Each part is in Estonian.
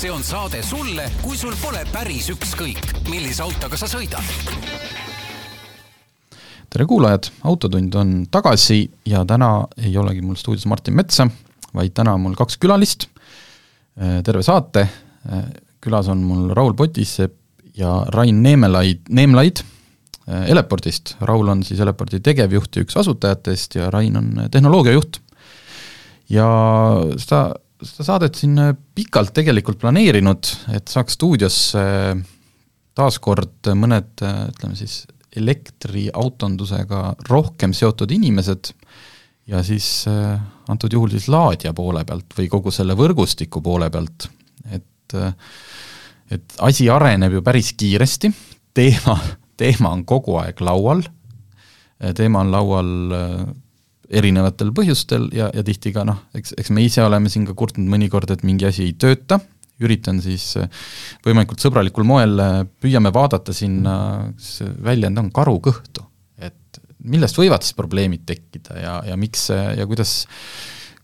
see on saade sulle, kui sul pole päris ükskõik, millise autoga sa sõidad. tere kuulajad, Autotund on tagasi ja täna ei olegi mul stuudios Martin Metsa, vaid täna on mul kaks külalist, terve saate, külas on mul Raul Potisepp ja Rain Neemelaid, Neemlaid Eleportist, Raul on siis Eleporti tegevjuht ja üks asutajatest ja Rain on tehnoloogiajuht. ja seda seda saadet siin äh, pikalt tegelikult planeerinud, et saaks stuudiosse äh, taaskord mõned, äh, ütleme siis, elektriautondusega rohkem seotud inimesed ja siis antud juhul siis laadija poole pealt või kogu selle võrgustiku poole pealt, et et asi areneb ju päris kiiresti, teema, teema on kogu aeg laual, teema on laual erinevatel põhjustel ja, ja tihti ka noh, eks, eks me ise oleme siin ka kurtnud mõnikord, et mingi asi ei tööta, üritan siis äh, võimalikult sõbralikul moel, äh, püüame vaadata sinna, see väljend on karu kõhtu. et millest võivad siis probleemid tekkida ja, ja miks ja kuidas,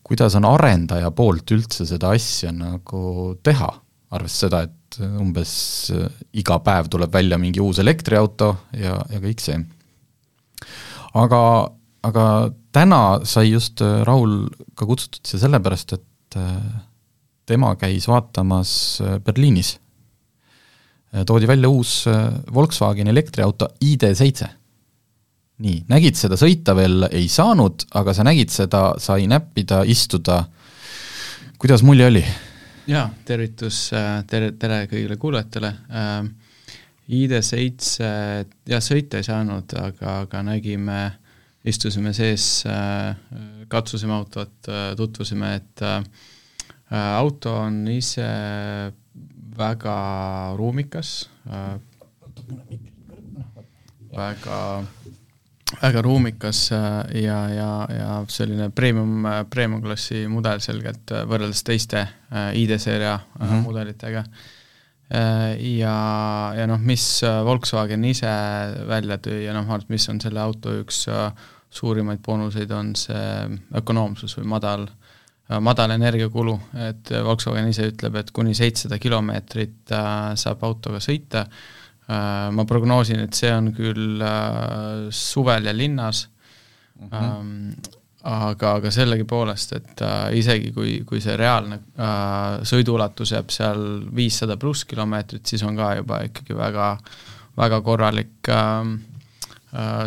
kuidas on arendaja poolt üldse seda asja nagu teha, arvestades seda, et umbes äh, iga päev tuleb välja mingi uus elektriauto ja, ja kõik see. aga aga täna sai just äh, Raul ka kutsutud siia sellepärast, et äh, tema käis vaatamas äh, Berliinis. toodi välja uus Volkswagen elektriauto ID7. nii, nägid seda sõita veel ei saanud, aga sa nägid seda, sai näppida, istuda, kuidas mulje oli? jaa, tervitus, tere, tere kõigile kuulajatele ID7 jah, sõita ei saanud, aga, aga nägime istusime sees, äh, katsusime autot, äh, tutvusime, et äh, auto on ise väga ruumikas, väga, väga ruumikas ja, ja, ja selline premium, premium-klassi mudel selgelt võrreldes teiste ID-seeria mm -hmm. mudelitega ja, ja noh, mis Volkswagen ise välja tõi ja noh, mis on selle auto üks äh, suurimaid boonuseid on see ökonoomsus või madal, madal energiakulu, et Volkswagen ise ütleb, et kuni seitsesada kilomeetrit äh, saab autoga sõita, äh, ma prognoosin, et see on küll äh, suvel ja linnas. Mm, -hmm. aga, aga sellegipoolest, et isegi kui, kui see reaalne sõiduulatus jääb seal viissada pluss kilomeetrit, siis on ka juba ikkagi väga, väga korralik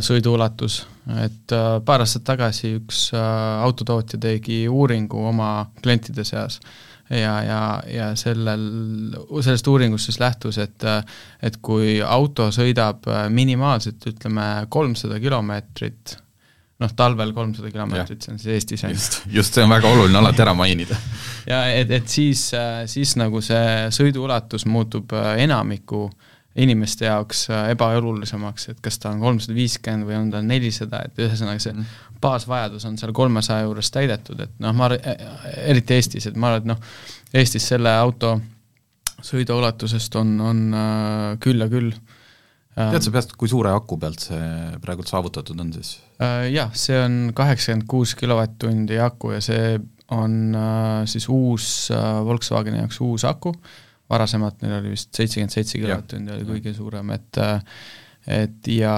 sõiduulatus et äh, paar aastat tagasi üks äh, autotootja tegi uuringu oma klientide seas ja, ja, ja sellel, sellest uuringust siis lähtus, et äh, et kui auto sõidab minimaalselt, ütleme, kolmsada kilomeetrit, noh, talvel kolmsada kilomeetrit, see on siis Eestis ainult. just, just see on väga oluline alati ära mainida. ja et, et siis, siis nagu see sõiduulatus muutub enamiku äh, inimeste jaoks äh, ebaolulisemaks, et kas ta on kolmsada viiskümmend või on ta nelisada, et ühesõnaga see mm. baasvajadus on seal kolmesaja juures täidetud, et noh, ma, eriti Eestis, et ma arvan, et noh, Eestis selle auto sõiduulatusest on, on äh, küll ja küll tead sa peast, kui suure aku pealt see praegult saavutatud on siis äh,? Jah, see on kaheksakümmend kuus kilovatt-tundi aku ja see on siis uus Volkswageni jaoks uus aku varasemalt neil oli vist seitsekümmend seitse kilovatt-tundi oli kõige suurem, et et ja,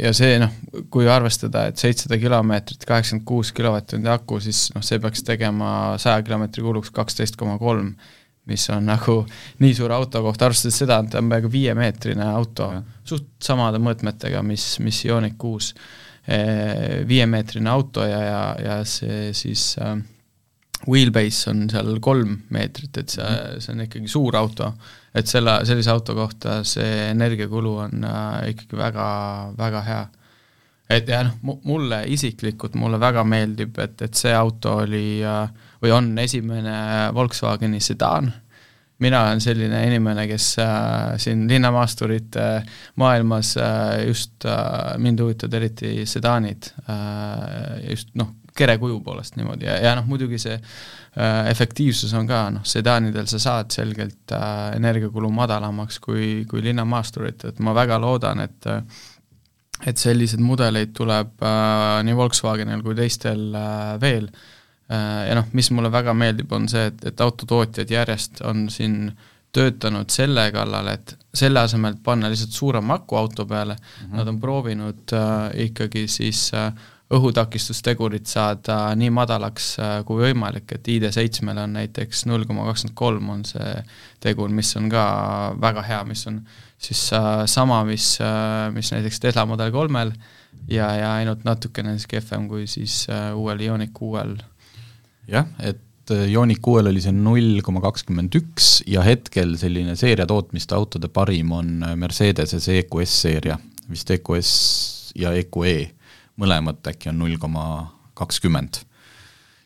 ja see noh, kui arvestada, et seitsesada kilomeetrit, kaheksakümmend kuus kilovatt-tundi aku, siis noh, see peaks tegema saja kilomeetri kuluks kaksteist koma kolm, mis on nagu nii suure auto kohta, arvestades seda, et ta on peaaegu viiemeetrine auto, suht samade mõõtmetega, mis, mis Ioniq kuus, eh, viiemeetrine auto ja, ja, ja see siis äh, wheelbase on seal kolm meetrit, et see, mhm. see on ikkagi suur auto, et selle, sellise auto kohta see energiakulu on äh, ikkagi väga, väga hea. et ja noh, mulle isiklikult, mulle väga meeldib, et, et see auto oli äh, või on esimene Volkswageni sedaan, mina olen selline inimene, kes äh, siin linnamaasturite äh, maailmas äh, just äh, mind huvitavad eriti sedaanid äh,, just noh, kerekuju poolest niimoodi ja, ja noh, muidugi see äh, efektiivsus on ka noh, sedaanidel sa saad selgelt äh, energiakulu madalamaks kui, kui linnamaasturitel, et ma väga loodan, et äh, et selliseid mudeleid tuleb äh, nii Volkswagenil kui teistel äh, veel ja noh, mis mulle väga meeldib, on see, et, et autotootjad järjest on siin töötanud selle kallal, et selle asemel, et panna lihtsalt suurem aku auto peale mm, -hmm. nad on proovinud äh, ikkagi siis äh, õhutakistustegurit saada nii madalaks äh, kui võimalik, et ID7-l on näiteks null koma kakskümmend kolm on see tegur, mis on ka väga hea, mis on siis äh, sama, mis äh,, mis näiteks Tesla Model kolmel ja, ja ainult natukene siis kehvem kui siis äh, uuel Ioniq kuuel. jah, et äh, Ioniq kuuel oli see null koma kakskümmend üks ja hetkel selline seeria tootmiste autode parim on äh, Mercedese EQS seeria, vist EQS ja EQE mõlemad äkki on null koma kakskümmend.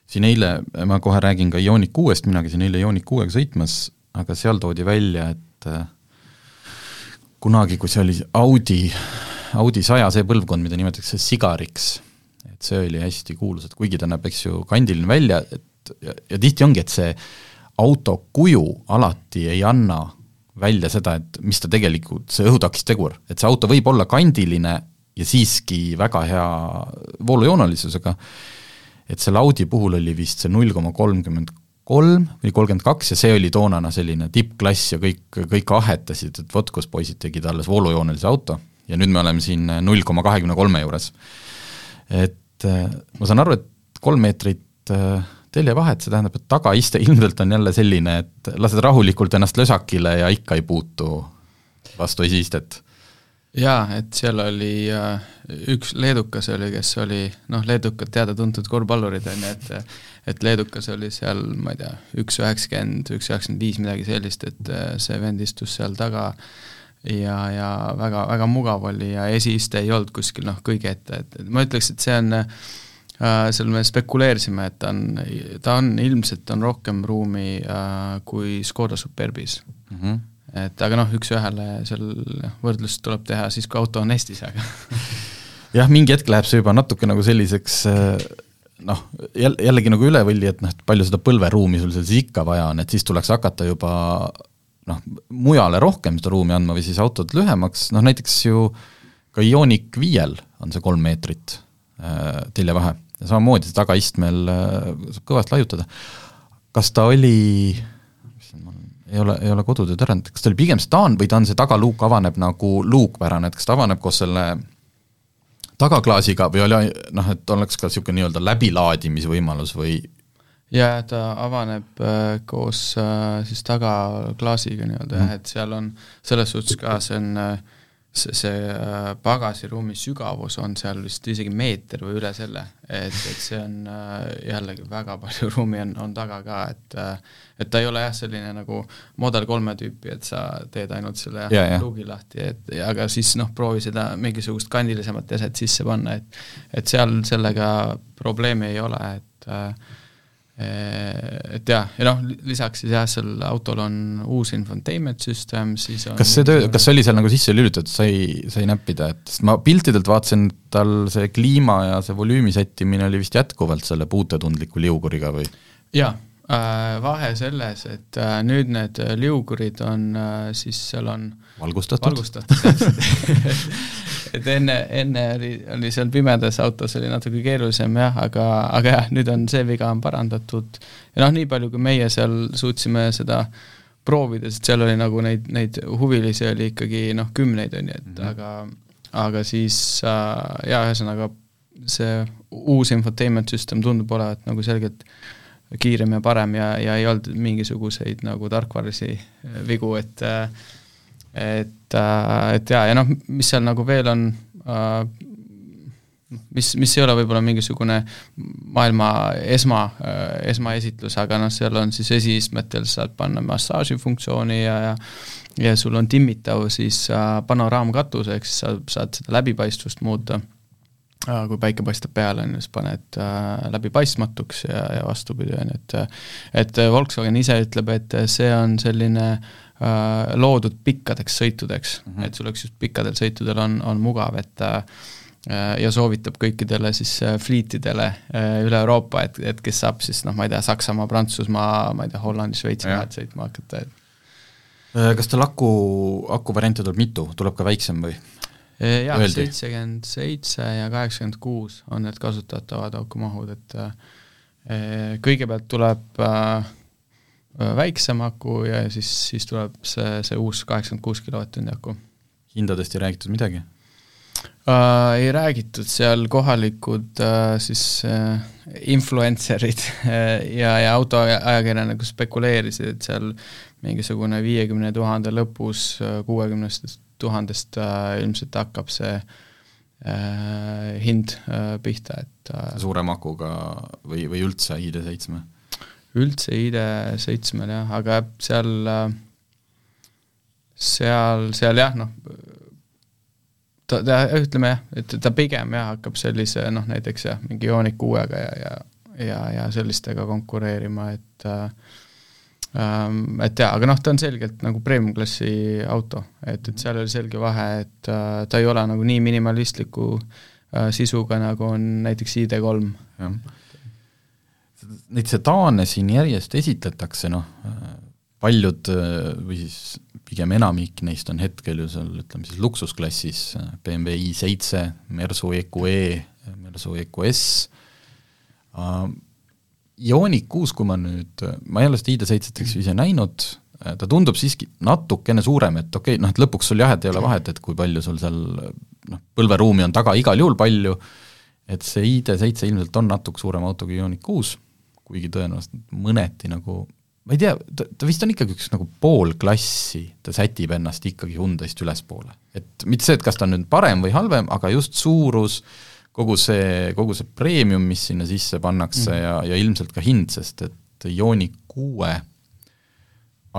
siin eile, ma kohe räägin ka Ioniq kuuest, mina käisin eile Ioniq kuuega sõitmas, aga seal toodi välja, et äh, kunagi, kui see oli Audi, Audi saja see põlvkond, mida nimetatakse sigariks, et see oli hästi kuulus, et kuigi ta näeb, eks ju, kandiline välja, et ja, ja tihti ongi, et see auto kuju alati ei anna välja seda, et mis ta tegelikult, see õhutakistegur, et see auto võib olla kandiline ja siiski väga hea voolujoonelisusega, et selle Audi puhul oli vist see null koma kolmkümmend kolm või kolmkümmend kaks ja see oli toonane selline tippklass ja kõik, kõik ahetasid, et vot kus poisid tegid alles voolujoonelise auto ja nüüd me oleme siin null koma kahekümne kolme juures. et äh, ma saan aru, et kolm meetrit äh, teljevahet, see tähendab, et tagaiste ilmselt on jälle selline, et lased rahulikult ennast lösakile ja ikka ei puutu vastu esiistet jaa, et seal oli äh, üks leedukas oli, kes oli noh, leedukad teada-tuntud korvpallurid, on ju, et et leedukas oli seal, ma ei tea, üks üheksakümmend, üks üheksakümmend viis, midagi sellist, et äh, see vend istus seal taga ja, ja väga, väga mugav oli ja esiiste ei olnud kuskil noh, kõige ette, et, et ma ütleks, et see on äh, seal me spekuleerisime, et ta on, ta on, ilmselt on rohkem ruumi äh, kui Škoda Superbis mm. -hmm et aga noh, üks-ühele seal võrdlust tuleb teha siis, kui auto on Eestis, aga jah, mingi hetk läheb see juba natuke nagu selliseks äh, noh, jälle, jällegi nagu üle võlli, et noh, et palju seda põlveruumi sul seal siis ikka vaja on, et siis tuleks hakata juba noh, mujale rohkem seda ruumi andma või siis autod lühemaks, noh näiteks ju ka Ioniq viiel on see kolm meetrit äh, teljevahe ja samamoodi tagaistmel äh, saab kõvasti laiutada. kas ta oli ei ole, ei ole kodutööd ära, et kas ta oli pigem staan või ta on see tagaluuk avaneb nagu luukpärane, et kas ta avaneb koos selle tagaklaasiga või oli noh, et oleks ka niisugune nii-öelda läbilaadimisvõimalus või jaa, ta avaneb äh, koos äh, siis tagaklaasiga nii-öelda jah mm., et seal on selles suhtes ka, see on äh, see, see äh, pagasiruumi sügavus on seal vist isegi meeter või üle selle, et, et see on äh, jällegi väga palju ruumi on, on taga ka, et äh, et ta ei ole jah, selline nagu Model kolme tüüpi, et sa teed ainult selle yeah, luugi yeah. lahti, et aga siis noh, proovi seda mingisugust kandilisemat eset sisse panna, et et seal sellega probleemi ei ole, et äh, et jah, ja noh, lisaks siis jah, seal autol on uus infotainment system, siis on kas see töö, kas see oli seal nagu sisse lülitatud, sai, sai näppida, et sest ma piltidelt vaatasin, tal see kliima ja see volüümi sättimine oli vist jätkuvalt selle puutetundliku liuguriga või? jaa äh,, vahe selles, et äh, nüüd need liugurid on äh, siis seal on valgustatud, valgustatud et enne, enne oli, oli seal pimedas autos oli natuke keerulisem jah, aga, aga jah, nüüd on see viga on parandatud ja noh, nii palju, kui meie seal suutsime seda proovida, sest seal oli nagu neid, neid huvilisi oli ikkagi noh, kümneid on ju, et mm -hmm. aga aga siis äh, jaa, ühesõnaga see uus infotainment system tundub olevat nagu selgelt kiirem ja parem ja, ja ei olnud mingisuguseid nagu tarkvaralisi vigu, et äh, et, äh, et jaa, ja noh, mis seal nagu veel on äh,, mis, mis ei ole võib-olla mingisugune maailma esma äh,, esmaesitlus, aga noh, seal on siis esiistmetel saad panna massaažifunktsiooni ja, ja ja sul on timmitav siis panoraamkatus, ehk siis sa saad seda läbipaistvust muuta. Kui päike paistab peale, on ju, siis paned äh, läbipaistmatuks ja, ja vastupidi, on ju, et et Volkswagen ise ütleb, et see on selline Äh, loodud pikkadeks sõitudeks mm, -hmm. et sul oleks just pikkadel sõitudel on, on mugav, et äh, ja soovitab kõikidele siis äh, fliitidele üle Euroopa, et, et kes saab siis noh, ma ei tea, Saksamaa, Prantsusmaa, ma ei tea, Hollandi, Šveitsi vahet sõitma hakata, et kas tal aku, akuvariante tuleb mitu, tuleb ka väiksem või? jah, seitsekümmend seitse ja kaheksakümmend kuus on need kasutatavad akumahud, et kõigepealt tuleb äh, väiksem aku ja siis, siis tuleb see, see uus kaheksakümmend kuus kilovatt-tundi aku. hindadest ei räägitud midagi äh,? Ei räägitud, seal kohalikud äh, siis äh, influencer'id ja, ja autoajakirjanikud spekuleerisid, et seal mingisugune viiekümne tuhande lõpus, kuuekümnest tuhandest äh, ilmselt hakkab see äh, hind äh, pihta, et äh, suurema akuga või, või üldse ID7? Üldse ID7-l jah, aga seal seal, seal jah, noh, ta, ta, ütleme jah, et ta pigem jah, hakkab sellise noh, näiteks jah, mingi Ioniq kuuega ja, ja ja, ja sellistega konkureerima, et äh, Ähm, et jaa, aga noh, ta on selgelt nagu premium-klassi auto, et, et seal oli selge vahe, et äh, ta ei ole nagu nii minimalistliku äh, sisuga, nagu on näiteks ID3. jah. Neid sedaane siin järjest esitletakse, noh, paljud või siis pigem enamik neist on hetkel ju seal ütleme siis luksusklassis, BMW i7, Mersu EQE, Mersu EQS äh,, Ioniq kuus, kui ma nüüd, ma ei ole seda ID7 eks ju ise näinud, ta tundub siiski natukene suurem, et okei okay,, noh et lõpuks sul jah, et ei ole vahet, et kui palju sul seal noh, põlveruumi on taga igal juhul palju, et see ID7 ilmselt on natuke suurem auto kui Ioniq kuus, kuigi tõenäoliselt mõneti nagu ma ei tea, ta, ta vist on ikkagi üks nagu pool klassi, ta sätib ennast ikkagi Hyundai'st ülespoole. et mitte see, et kas ta on nüüd parem või halvem, aga just suurus kogu see, kogu see premium, mis sinna sisse pannakse mm. ja, ja ilmselt ka hind, sest et Ioniq kuue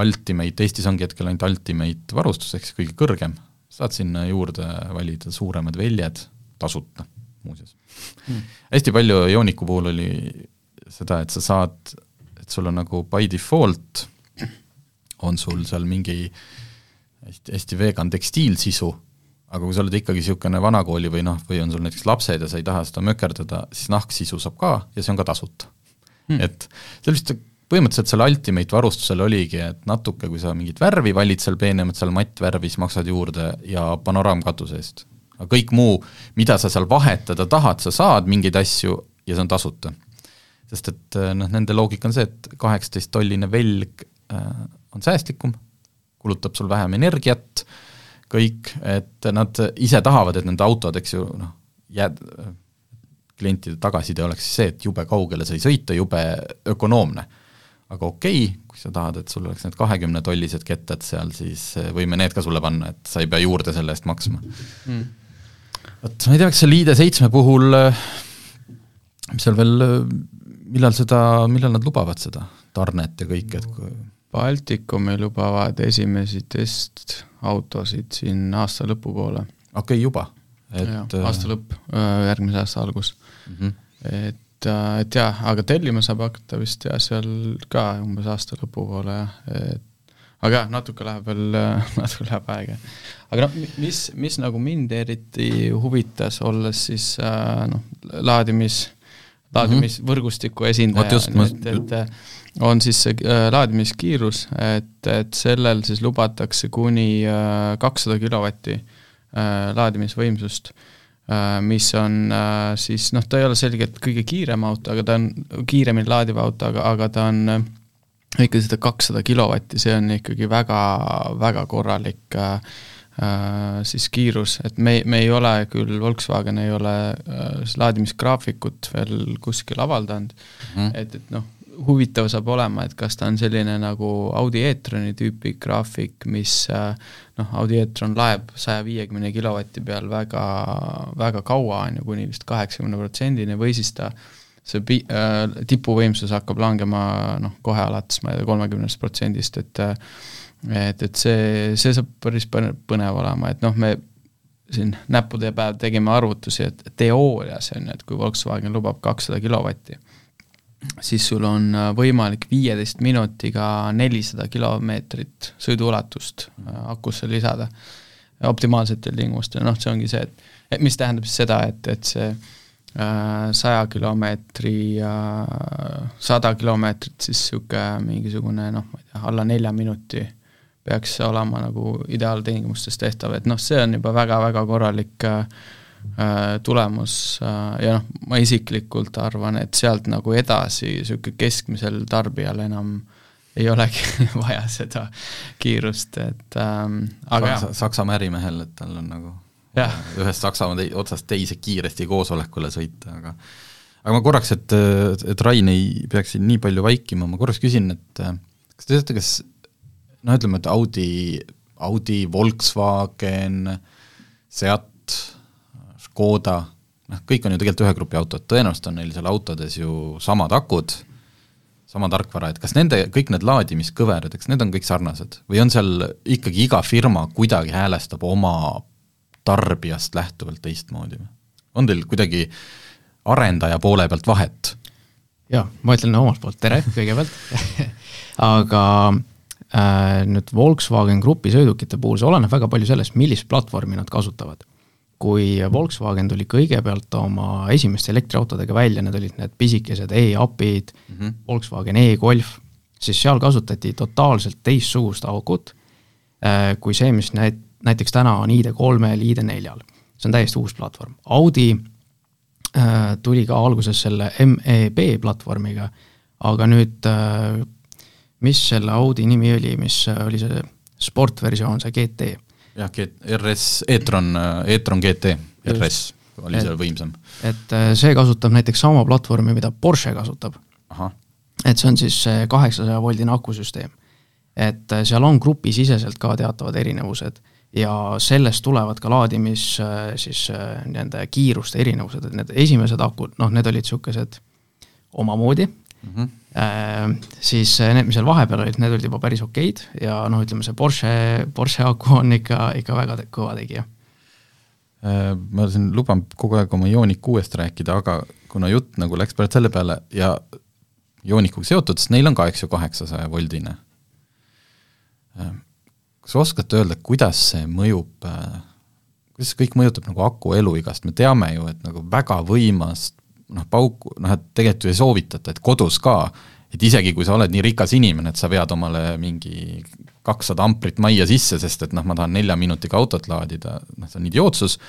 Ultimate, Eestis ongi hetkel ainult Ultimate varustus, ehk siis kõige kõrgem, saad sinna juurde valida suuremad väljad tasuta, muuseas mm.. hästi palju Ioniqu puhul oli seda, et sa saad, et sul on nagu by default, on sul seal mingi hästi, hästi vegan tekstiilsisu aga kui sa oled ikkagi niisugune vanakooli või noh, või on sul näiteks lapsed ja sa ei taha seda mökerdada, siis nahksisu saab ka ja see on ka tasuta hmm.. et seal vist põhimõtteliselt selle Ultimate varustusel oligi, et natuke, kui sa mingit värvi valid seal peenemat, seal mattvärvi, siis maksad juurde ja panoraamkatuse eest. aga kõik muu, mida sa seal vahetada tahad, sa saad mingeid asju ja see on tasuta. Sest et noh, nende loogika on see, et kaheksateist tolline velg äh, on säästlikum, kulutab sul vähem energiat äh,, kõik, et nad ise tahavad, et nende autod, eks ju, noh, jääd, klientide tagasiside oleks see, et jube kaugele sai sõita, jube ökonoomne. aga okei okay,, kui sa tahad, et sul oleks need kahekümnetollised kettad seal, siis võime need ka sulle panna, et sa ei pea juurde selle eest maksma mm.. vot ma ei tea, kas selle ID7 puhul, mis seal veel, millal seda, millal nad lubavad seda tarnet ja kõike, et kui Baltikumi lubavad esimesi testautosid siin aasta lõpupoole. okei okay,, juba? et ja, aasta lõpp, järgmise aasta algus mm. -hmm. et, et jah, aga tellima saab hakata vist jah, seal ka umbes aasta lõpupoole jah, et aga jah, natuke läheb veel, natuke läheb aega. aga noh, mis, mis nagu mind eriti huvitas, olles siis noh, laadimis, laadimisvõrgustiku esindaja, et, et on siis see äh, laadimiskiirus, et, et sellel siis lubatakse kuni äh, kakssada kilovatti äh, laadimisvõimsust, mis on siis noh, ta ei ole selgelt kõige kiirem auto, aga ta on kiiremini laadiv auto, aga, aga ta on ikkagi seda kakssada kilovatti, see on ikkagi väga, väga korralik äh, siis kiirus, et me, me ei ole küll, Volkswagen ei ole äh, laadimisgraafikut veel kuskil avaldanud. Mm, et, et noh, huvitav saab olema, et kas ta on selline nagu Audi e-troni tüüpi graafik, mis äh, noh, Audi e-tron laeb saja viiekümne kilovati peal väga, väga kaua, on ju, kuni vist kaheksakümne protsendini, või siis ta see pi-, äh, tipuvõimsus hakkab langema noh, kohe alates ma ei tea, kolmekümnest protsendist, et äh, et, et see, see saab päris põnev olema, et noh, me siin näppude päev tegime arvutusi, et teoorias on ju, et kui Volkswagen lubab kakssada kilovatti siis sul on äh, võimalik viieteist minutiga nelisada kilomeetrit sõiduulatust äh, akusse lisada optimaalsetel tingimustel, noh, see ongi see, et, et mis tähendab siis seda, et, et see äh, saja kilomeetri ja sada kilomeetrit, siis niisugune mingisugune noh, ma ei tea, alla nelja minuti peaks olema nagu ideaaltingimustes tehtav, et noh, see on juba väga-väga korralik, äh, tulemus äh, ja noh, ma isiklikult arvan, et sealt nagu edasi niisugune keskmisel tarbijal enam ei olegi vaja seda kiirust, et ähm, aga Saksa, Saksamaa ärimehel, et tal on nagu jah. ühest Saksamaa tei-, otsast teise kiiresti koosolekule sõita, aga aga ma korraks, et, et Rain ei peaks siin nii palju vaikima, ma korraks küsin, et kas te teate, kas noh, ütleme, et Audi, Audi, Volkswagen, Seat, Škoda, noh, kõik on ju tegelikult ühe grupi autod, tõenäoliselt on neil seal autodes ju samad akud, sama tarkvara, et kas nende, kõik need laadimiskõverad, eks need on kõik sarnased või on seal ikkagi iga firma kuidagi häälestab oma tarbijast lähtuvalt teistmoodi või? on teil kuidagi arendaja poole pealt vahet? jaa, ma ütlen omalt poolt tere kõigepealt aga nüüd Volkswagen Grupi sõidukite puhul see oleneb väga palju sellest, millist platvormi nad kasutavad. kui Volkswagen tuli kõigepealt oma esimeste elektriautodega välja, need olid need pisikesed e-apid mm, -hmm. Volkswagen e-Golf, siis seal kasutati totaalselt teistsugust aukut äh, kui see, mis näit-, näiteks täna on ID3-l, ID4-l. see on täiesti uus platvorm. Audi äh, tuli ka alguses selle MEB platvormiga, aga nüüd äh, mis selle Audi nimi oli, mis oli see sportversioon, see GT? jah, RS e-tron, e-tron GT, RS oli seal võimsam. et äh, see kasutab näiteks sama platvormi, mida Porsche kasutab. et see on siis see kaheksasaja voldine akusüsteem. et äh, seal on grupisiseselt ka teatavad erinevused ja sellest tulevad ka laadimis äh, siis nende kiiruste erinevused, et need esimesed akud, noh, need olid niisugused omamoodi mm, -hmm Äh, siis need, mis seal vahepeal olid, need olid juba päris okeid ja noh, ütleme see Porsche, Porsche aku on ikka, ikka väga te kõva tegija. Äh, ma siin luban kogu aeg oma Ioniq kuuest rääkida, aga kuna jutt nagu läks praegu selle peale ja Ioniquga seotud, sest neil on ka, eks ju, kaheksasaja voldine. Äh, kas oskate öelda, kuidas see mõjub, kuidas see kõik mõjutab nagu aku eluigast, me teame ju, et nagu väga võimas noh, pauku, noh et tegelikult ju ei soovitata, et kodus ka, et isegi kui sa oled nii rikas inimene, et sa vead omale mingi kakssada amprit majja sisse, sest et noh, ma tahan nelja minutiga autot laadida, noh see on idiootsus,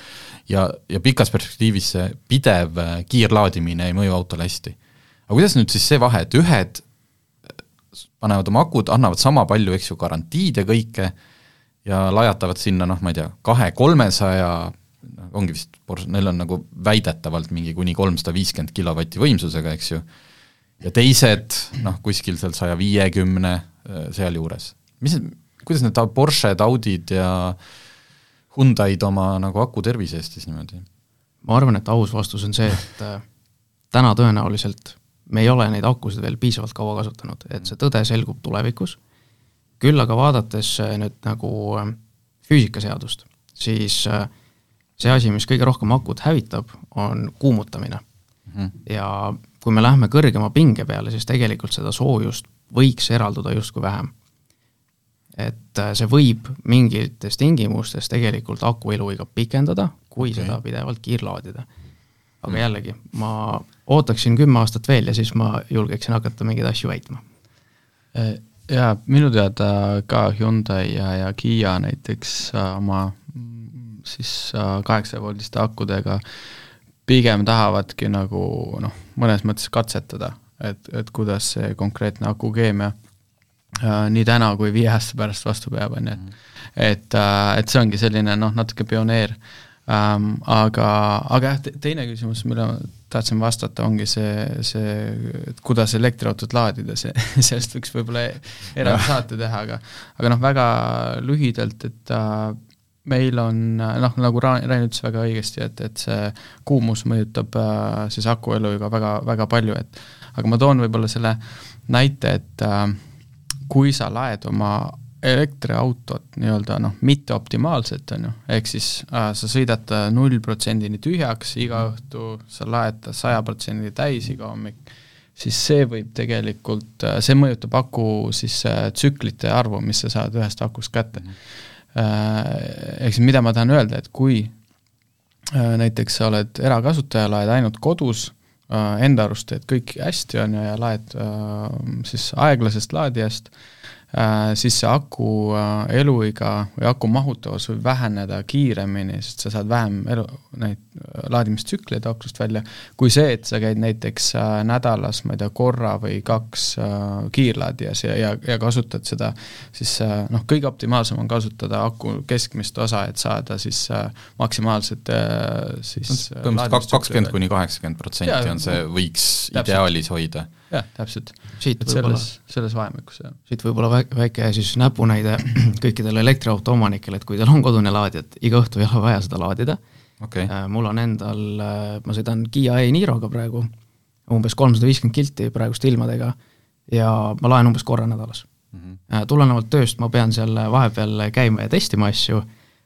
ja, ja pikas perspektiivis see pidev äh, kiirlaadimine ei mõju autole hästi. aga kuidas nüüd siis see vahe, et ühed panevad oma akud, annavad sama palju, eks ju, garantiid ja kõike, ja lajatavad sinna noh, ma ei tea, kahe-kolmesaja ongi vist, neil on nagu väidetavalt mingi kuni kolmsada viiskümmend kilovatti võimsusega, eks ju, ja teised noh, kuskil seal saja viiekümne äh, sealjuures. mis, kuidas need Porsche'd, Audid ja Hyundai'd oma nagu aku tervise eest siis niimoodi? ma arvan, et aus vastus on see, et äh, täna tõenäoliselt me ei ole neid akusid veel piisavalt kaua kasutanud, et see tõde selgub tulevikus, küll aga vaadates äh, nüüd nagu füüsikaseadust, siis äh, see asi, mis kõige rohkem akut hävitab, on kuumutamine mm. -hmm. ja kui me läheme kõrgema pinge peale, siis tegelikult seda soojust võiks eralduda justkui vähem. et äh, see võib mingites tingimustes tegelikult aku eluiga pikendada, kui okay. seda pidevalt kiirlaadida. aga mm. jällegi, ma ootaksin kümme aastat veel ja siis ma julgeksin hakata mingeid asju väitma. Äh, jaa, minu teada ka Hyundai ja, ja Kiia näiteks äh, oma siis äh, kaheksajavoldiste akudega pigem tahavadki nagu noh, mõnes mõttes katsetada, et, et kuidas see konkreetne akukeemia äh, nii täna kui viie aasta pärast vastu peab, on ju, et et, äh, et see ongi selline noh, natuke pioneer. Ähm,, aga, aga jah, teine küsimus, mille ma tahtsin vastata, ongi see, see, et kuidas elektriautot laadida, see, sellest võiks võib-olla eraldi saate teha, aga aga noh, väga lühidalt, et äh, meil on noh, nagu Rain ütles väga õigesti, et, et see kuumus mõjutab äh, siis aku eluiga väga, väga palju, et aga ma toon võib-olla selle näite, et äh, kui sa laed oma elektriautot nii-öelda noh, mitte optimaalselt, on ju, ehk siis äh, sa sõidad null protsendini tühjaks iga õhtu, sa laed ta saja protsendini täis iga hommik, siis see võib tegelikult, see mõjutab aku siis tsüklite arvu, mis sa saad ühest akust kätte mm. -hmm Äh, ehk siis mida ma tahan öelda, et kui äh, näiteks sa oled erakasutaja, laed ainult kodus, äh, enda arust teed kõik hästi, on ju, ja laed siis aeglasest laadijast, äh, siis see aku äh, eluiga või aku mahutavus võib väheneda kiiremini, sest sa saad vähem elu, neid äh, laadimistsükleid aklust välja, kui see, et sa käid näiteks äh, nädalas, ma ei tea, korra või kaks äh, kiirlaadijas ja, ja, ja kasutad seda, siis äh, noh, kõige optimaalsem on kasutada aku keskmist osa, et saada siis äh, maksimaalset äh, siis äh, põhimõtteliselt kakskümmend kuni kaheksakümmend protsenti on see, võiks täpselt. ideaalis hoida jah, täpselt. Siit et selles, selles vahemikus, jah. siit võib-olla väike, väike siis näpunäide kõikidele elektriauto omanikele, et kui teil on kodune laadija, et iga õhtu ei ole vaja seda laadida okay.. Äh, mul on endal, äh, ma sõidan Kiia e-Niroga praegu, umbes kolmsada viiskümmend kilti praeguste ilmadega ja ma laen umbes korra nädalas mm. -hmm. tulenevalt tööst ma pean seal vahepeal käima ja testima asju,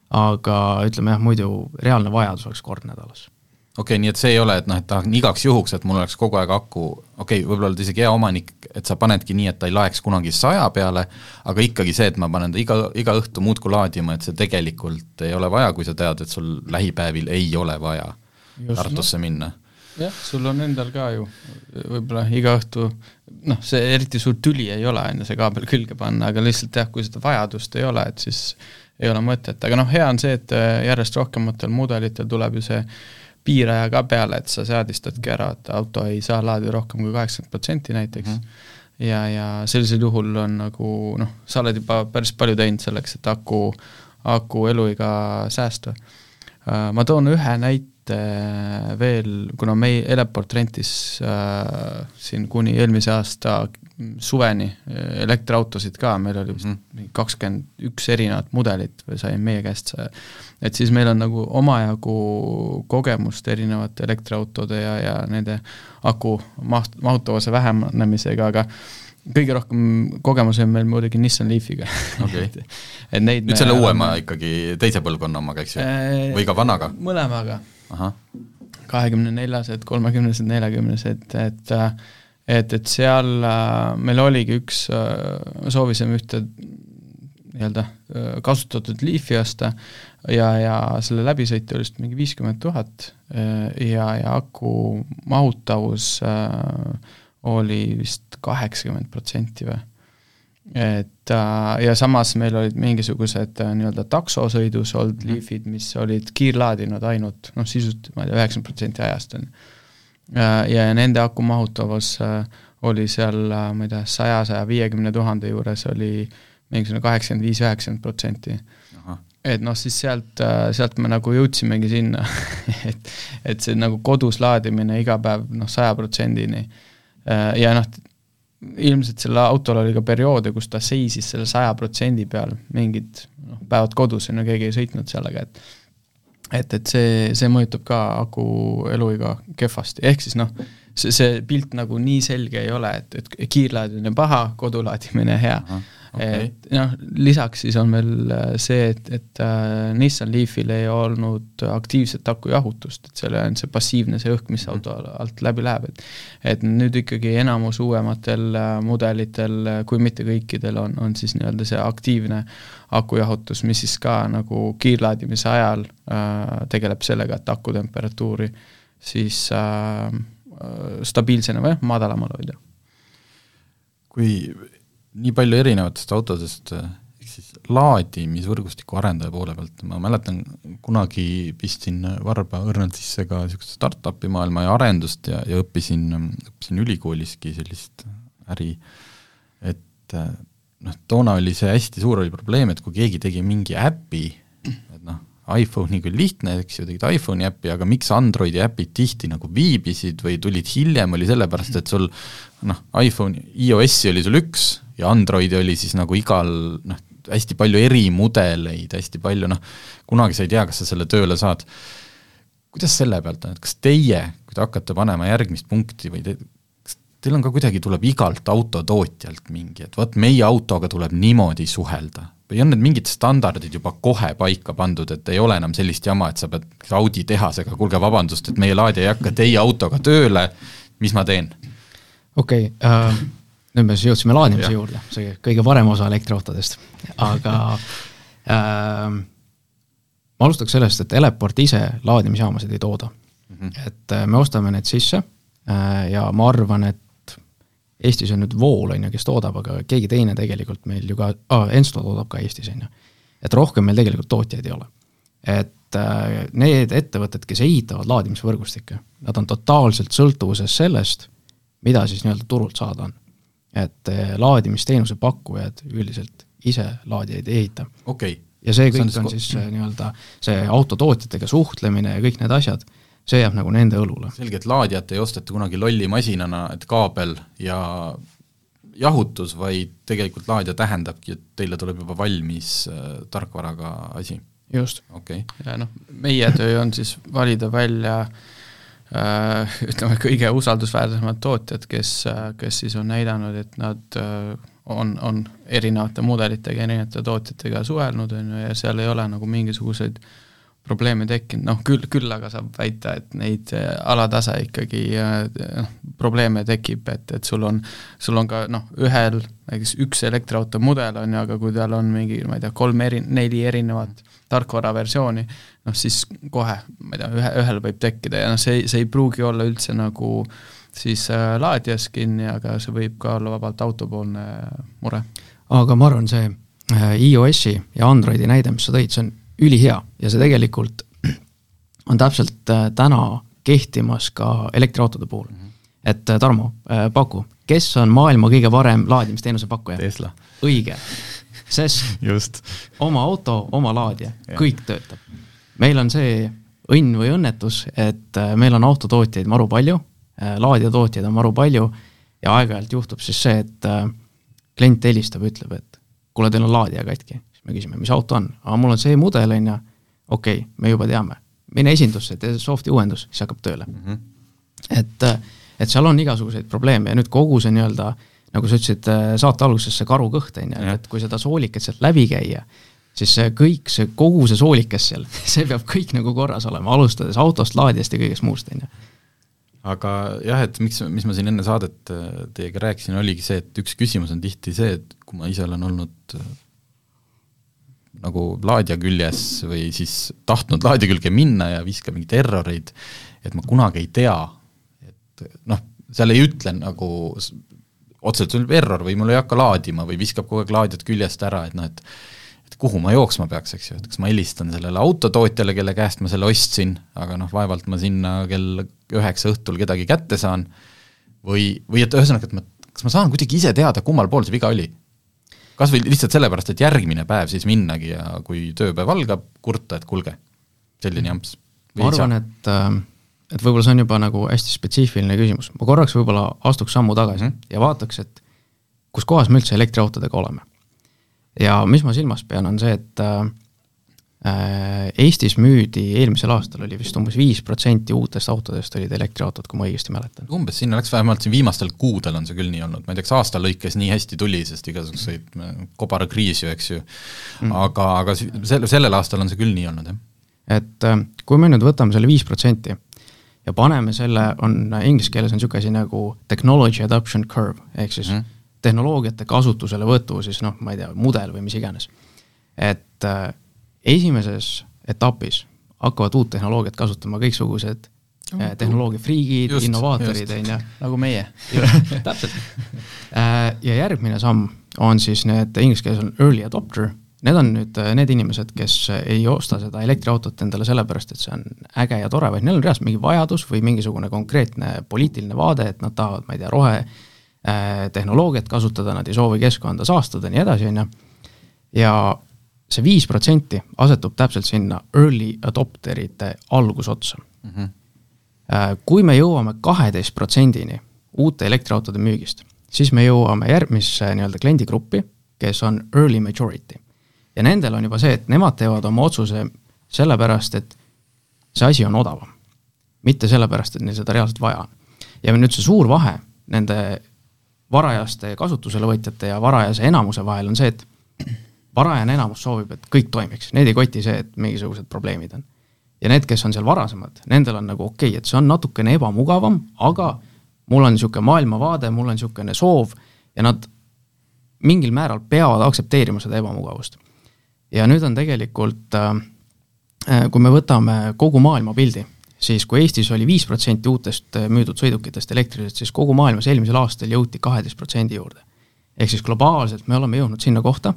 aga ütleme jah, muidu reaalne vajadus oleks kord nädalas okei okay,, nii et see ei ole, et noh, et tahan igaks juhuks, et mul oleks kogu aeg aku, okei okay,, võib-olla oled isegi hea omanik, et sa panedki nii, et ta ei laeks kunagi saja peale, aga ikkagi see, et ma panen ta iga, iga õhtu muudkui laadima, et see tegelikult ei ole vaja, kui sa tead, et sul lähipäevil ei ole vaja Just, Tartusse no. minna. jah, sul on endal ka ju võib-olla iga õhtu noh, see eriti suur tüli ei ole, on ju, see kaabel külge panna, aga lihtsalt jah, kui seda vajadust ei ole, et siis ei ole mõtet, aga noh, hea on see, et järjest rohkematel mudelitel tuleb ju see piiraja ka peale, et sa seadistadki ära, et auto ei saa laadida rohkem kui kaheksakümmend protsenti näiteks mm. -hmm. ja, ja sellisel juhul on nagu noh, sa oled juba päris palju teinud selleks, et aku, aku eluiga säästa. Äh, ma toon ühe näite veel, kuna meie Eleport rentis äh, siin kuni eelmise aasta suveni äh, elektriautosid ka, meil oli vist mhm. kakskümmend üks erinevat mudelit või sai meie käest see et siis meil on nagu omajagu kogemust erinevate elektriautode ja, ja nende aku maht-, mahutavuse vähenemisega, aga kõige rohkem kogemusi on meil muidugi Nissan Leafiga okay. et neid nüüd selle uuema oleme... ikkagi, teise põlvkonna omaga, eks ju, või ka vanaga? mõlemaga. kahekümne neljased, kolmekümnesed, neljakümnesed, et et, et seal äh, meil oligi üks, äh, soovisime ühte nii-öelda äh, kasutatud Leafi osta ja, ja selle läbisõit oli vist mingi viiskümmend tuhat ja, ja aku mahutavus oli vist kaheksakümmend protsenti või. et ja samas meil olid mingisugused nii-öelda taksosõidus olnud. Leafid, mis olid kiirlaadinud ainult noh, sisuliselt ma ei tea, üheksakümmend protsenti ajast on äh,. Ja nende aku mahutavus äh, oli seal äh,, ma ei tea, saja, saja viiekümne tuhande juures oli mingisugune kaheksakümmend viis, üheksakümmend protsenti et noh, siis sealt, äh, sealt me nagu jõudsimegi sinna et, et see nagu kodus laadimine iga päev noh, saja protsendini. Äh, ja noh, ilmselt sellel autol oli ka perioode, kus ta seisis selle saja protsendi peal, mingid noh, päevad kodus, on ju, keegi ei sõitnud sellega, et et, et see, see mõjutab ka aku eluiga kehvasti, ehk siis noh, see, see pilt nagu nii selge ei ole, et, et kiirlaadimine paha, kodulaadimine hea. Okay.. et noh, lisaks siis on veel äh, see, et, et äh, Nissan Leafil ei olnud aktiivset akujahutust, et seal on see passiivne, see õhk, mis auto alt läbi läheb, et et nüüd ikkagi enamus uuematel äh, mudelitel, äh, kui mitte kõikidel, on, on siis nii-öelda see aktiivne akujahutus, mis siis ka nagu kiirlaadimise ajal äh, tegeleb sellega, et aku temperatuuri siis äh, stabiilsena või madalamal hoida. kui nii palju erinevatest autodest, ehk siis laadimisvõrgustiku arendaja poole pealt, ma mäletan, kunagi pistsin varba õrnalt sisse ka niisugust startup'i maailma ja arendust ja, ja õppisin, õppisin ülikooliski sellist äri, et noh, toona oli see hästi suur oli probleem, et kui keegi tegi mingi äpi, iPhone'i küll lihtne, eks ju, tegid iPhone'i äppi, aga miks Androidi äpid tihti nagu viibisid või tulid hiljem, oli sellepärast, et sul noh, iPhone, iOS-i oli sul üks ja Androidi oli siis nagu igal noh, hästi palju erimudeleid, hästi palju noh, kunagi sa ei tea, kas sa selle tööle saad. kuidas selle pealt on, et kas teie, kui te hakkate panema järgmist punkti või te, teil on ka kuidagi, tuleb igalt autotootjalt mingi, et vot meie autoga tuleb niimoodi suhelda või on need mingid standardid juba kohe paika pandud, et ei ole enam sellist jama, et sa pead Audi tehasega, kuulge vabandust, et meie laadija ei hakka teie autoga tööle, mis ma teen? okei okay, uh nüüd me siis jõudsime laadimise juurde, see kõige parem osa elektriautodest, aga äh, ma alustaks sellest, et Eleport ise laadimisjaamasid ei tooda mm. -hmm. et äh, me ostame need sisse äh, ja ma arvan, et Eestis on nüüd Vool, on ju, kes toodab, aga keegi teine tegelikult meil ju ka ah,, Ensto toodab ka Eestis, on ju. et rohkem meil tegelikult tootjaid ei ole. et äh, need ettevõtted, kes ehitavad laadimisvõrgustikke, nad on totaalselt sõltuvuses sellest, mida siis nii-öelda turult saada on. et äh, laadimisteenuse pakkujad üldiselt ise laadijaid ei ehita. okay. ja see kõik see on, on siis äh, nii-öelda see autotootjatega suhtlemine ja kõik need asjad see jääb nagu nende õlule. selge, et laadijat ei osteta kunagi lolli masinana, et kaabel ja jahutus, vaid tegelikult laadija tähendabki, et teile tuleb juba valmis äh, tarkvaraga asi. just. okei okay.. ja noh, meie töö on siis valida välja äh, ütleme, kõige usaldusväärsemad tootjad, kes, äh, kes siis on näidanud, et nad äh, on, on erinevate mudelitega, erinevate tootjatega suhelnud, on ju, ja seal ei ole nagu mingisuguseid äh, probleeme tekkinud, noh küll, küll aga saab väita, et neid äh, alatasa ikkagi noh, probleeme tekib, et, et sul on, sul on ka noh, ühel näiteks üks elektriauto mudel on ju, aga kui tal on mingi, ma ei tea, kolm eri, neli erinevat tarkvaraversiooni, noh siis kohe, ma ei tea, ühe, ühel võib tekkida ja noh, see, see ei pruugi olla üldse nagu siis äh, laadijas kinni, aga see võib ka olla vabalt autopoolne mure. aga ma arvan, see äh, iOS-i ja Androidi näide, mis sa tõid, see on ülihea ja see tegelikult on täpselt äh, täna kehtimas ka elektriautode puhul. -hmm. et äh, Tarmo, äh, paku, kes on maailma kõige parem laadimisteenuse pakkuja? Tesla. õige, sest just oma auto, oma laadija, kõik töötab. meil on see õnn või õnnetus, et meil on autotootjaid maru palju, laadijatootjaid on maru palju ja aeg-ajalt juhtub siis see, et klient helistab, ütleb, et kuule, teil on laadija katki siis me küsime, mis auto on, aa mul on see mudel, on ju, okei okay,, me juba teame, mine esindusse, tee soft'i uuendus, siis hakkab tööle. Mm. -hmm. et, et seal on igasuguseid probleeme ja nüüd kogu see nii-öelda, nagu sa ütlesid saate alguses, see karukõht, on ju, et kui seda soolikat sealt läbi käia, siis see kõik, see kogu see soolikas seal, see peab kõik nagu korras olema, alustades autost, laadijast ja kõigest muust, on ju. Aga jah, et miks, mis ma siin enne saadet teiega rääkisin, oligi see, et üks küsimus on tihti see, et kui ma ise olen olnud nagu laadija küljes või siis tahtnud laadija külge minna ja viskab mingeid erroreid, et ma kunagi ei tea, et noh, seal ei ütle nagu otseselt tuleb error või mul ei hakka laadima või viskab kogu aeg laadijat küljest ära, et noh, et et kuhu ma jooksma peaks, eks ju, et kas ma helistan sellele autotootjale, kelle käest ma selle ostsin, aga noh, vaevalt ma sinna kell üheksa õhtul kedagi kätte saan, või, või et ühesõnaga, et ma, kas ma saan kuidagi ise teada, kummal pool see viga oli kas või lihtsalt sellepärast, et järgmine päev siis minnagi ja kui tööpäev algab, kurta, et kuulge, selline jamps. ma arvan, et äh, et võib-olla see on juba nagu hästi spetsiifiline küsimus, ma korraks võib-olla astuks sammu tagasi mm -hmm. ja vaataks, et kus kohas me üldse elektriautodega oleme. ja mis ma silmas pean, on see, et Äh, Eestis müüdi eelmisel aastal oli vist umbes viis protsenti uutest autodest olid elektriautod, kui ma õigesti mäletan. umbes sinna läks, vähemalt siin viimastel kuudel on see küll nii olnud, ma ei tea, kas aasta lõikes nii hästi tuli, sest igasuguseid äh, kobarakriis ju, eks ju mm., aga, aga selle, sellel aastal on see küll nii olnud, jah. et äh, kui me nüüd võtame selle viis protsenti ja paneme selle, on inglise keeles on niisugune asi nagu technology adoption curve, ehk siis mm. tehnoloogiate kasutuselevõtu siis noh, ma ei tea, mudel või mis iganes. et esimeses etapis hakkavad uut tehnoloogiat kasutama kõiksugused eh, tehnoloogiafriigid, innovaatorid, on ju. nagu meie. täpselt. Eh, ja järgmine samm on siis need, inglise keeles on early adopter, need on nüüd eh, need inimesed, kes ei osta seda elektriautot endale sellepärast, et see on äge ja tore, vaid neil on reaalselt mingi vajadus või mingisugune konkreetne poliitiline vaade, et nad tahavad, ma ei tea, rohe tehnoloogiat kasutada, nad ei soovi keskkonda saastada ja nii edasi, on ju. ja see viis protsenti asetub täpselt sinna early adopterite algusotsa mm. -hmm. Kui me jõuame kaheteist protsendini uute elektriautode müügist, siis me jõuame järgmisse nii-öelda kliendigruppi, kes on early majority. ja nendel on juba see, et nemad teevad oma otsuse sellepärast, et see asi on odavam. mitte sellepärast, et neil seda reaalselt vaja on. ja nüüd see suur vahe nende varajaste kasutuselevõtjate ja varajase enamuse vahel on see, et varajane enamus soovib, et kõik toimiks, neid ei koti see, et mingisugused probleemid on. ja need, kes on seal varasemad, nendel on nagu okei okay,, et see on natukene ebamugavam, aga mul on niisugune maailmavaade, mul on niisugune soov ja nad mingil määral peavad aktsepteerima seda ebamugavust. ja nüüd on tegelikult, äh, äh, kui me võtame kogu maailmapildi, siis kui Eestis oli viis protsenti uutest äh, müüdud sõidukitest elektrilised, siis kogu maailmas eelmisel aastal jõuti kaheteist protsendi juurde. ehk siis globaalselt me oleme jõudnud sinna kohta,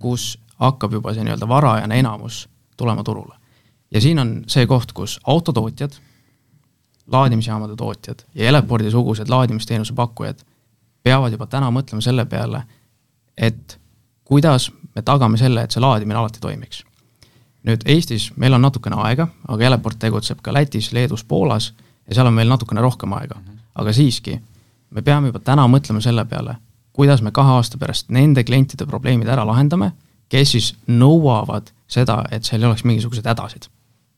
kus hakkab juba see nii-öelda varajane enamus tulema turule. ja siin on see koht, kus autotootjad, laadimisjaamade tootjad ja Elepordi-sugused laadimisteenuse pakkujad peavad juba täna mõtlema selle peale, et kuidas me tagame selle, et see laadimine alati toimiks. nüüd Eestis meil on natukene aega, aga Eleport tegutseb ka Lätis, Leedus, Poolas ja seal on meil natukene rohkem aega. aga siiski, me peame juba täna mõtlema selle peale, kuidas me kahe aasta pärast nende klientide probleemid ära lahendame, kes siis nõuavad seda, et seal ei oleks mingisuguseid hädasid.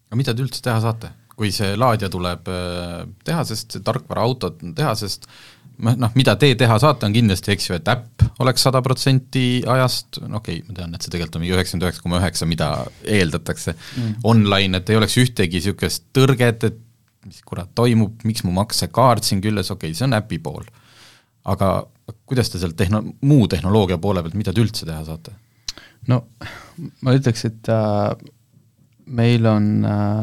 aga mida te üldse teha saate? kui see laadija tuleb äh, tehasest, see tarkvaraautod on tehasest, noh, mida te teha saate, on kindlasti, eks ju, et äpp oleks sada protsenti ajast, no okei okay,, ma tean, et see tegelikult on mingi üheksakümmend üheksa koma üheksa, mida eeldatakse mm. online, et ei oleks ühtegi niisugust tõrget, et mis kurat toimub, miks mu maksekaart siin küljes, okei okay,, see on äpi pool. aga kuidas te sealt tehno-, muu tehnoloogia poole pealt, mida te üldse teha saate? no ma ütleks, et äh, meil on äh,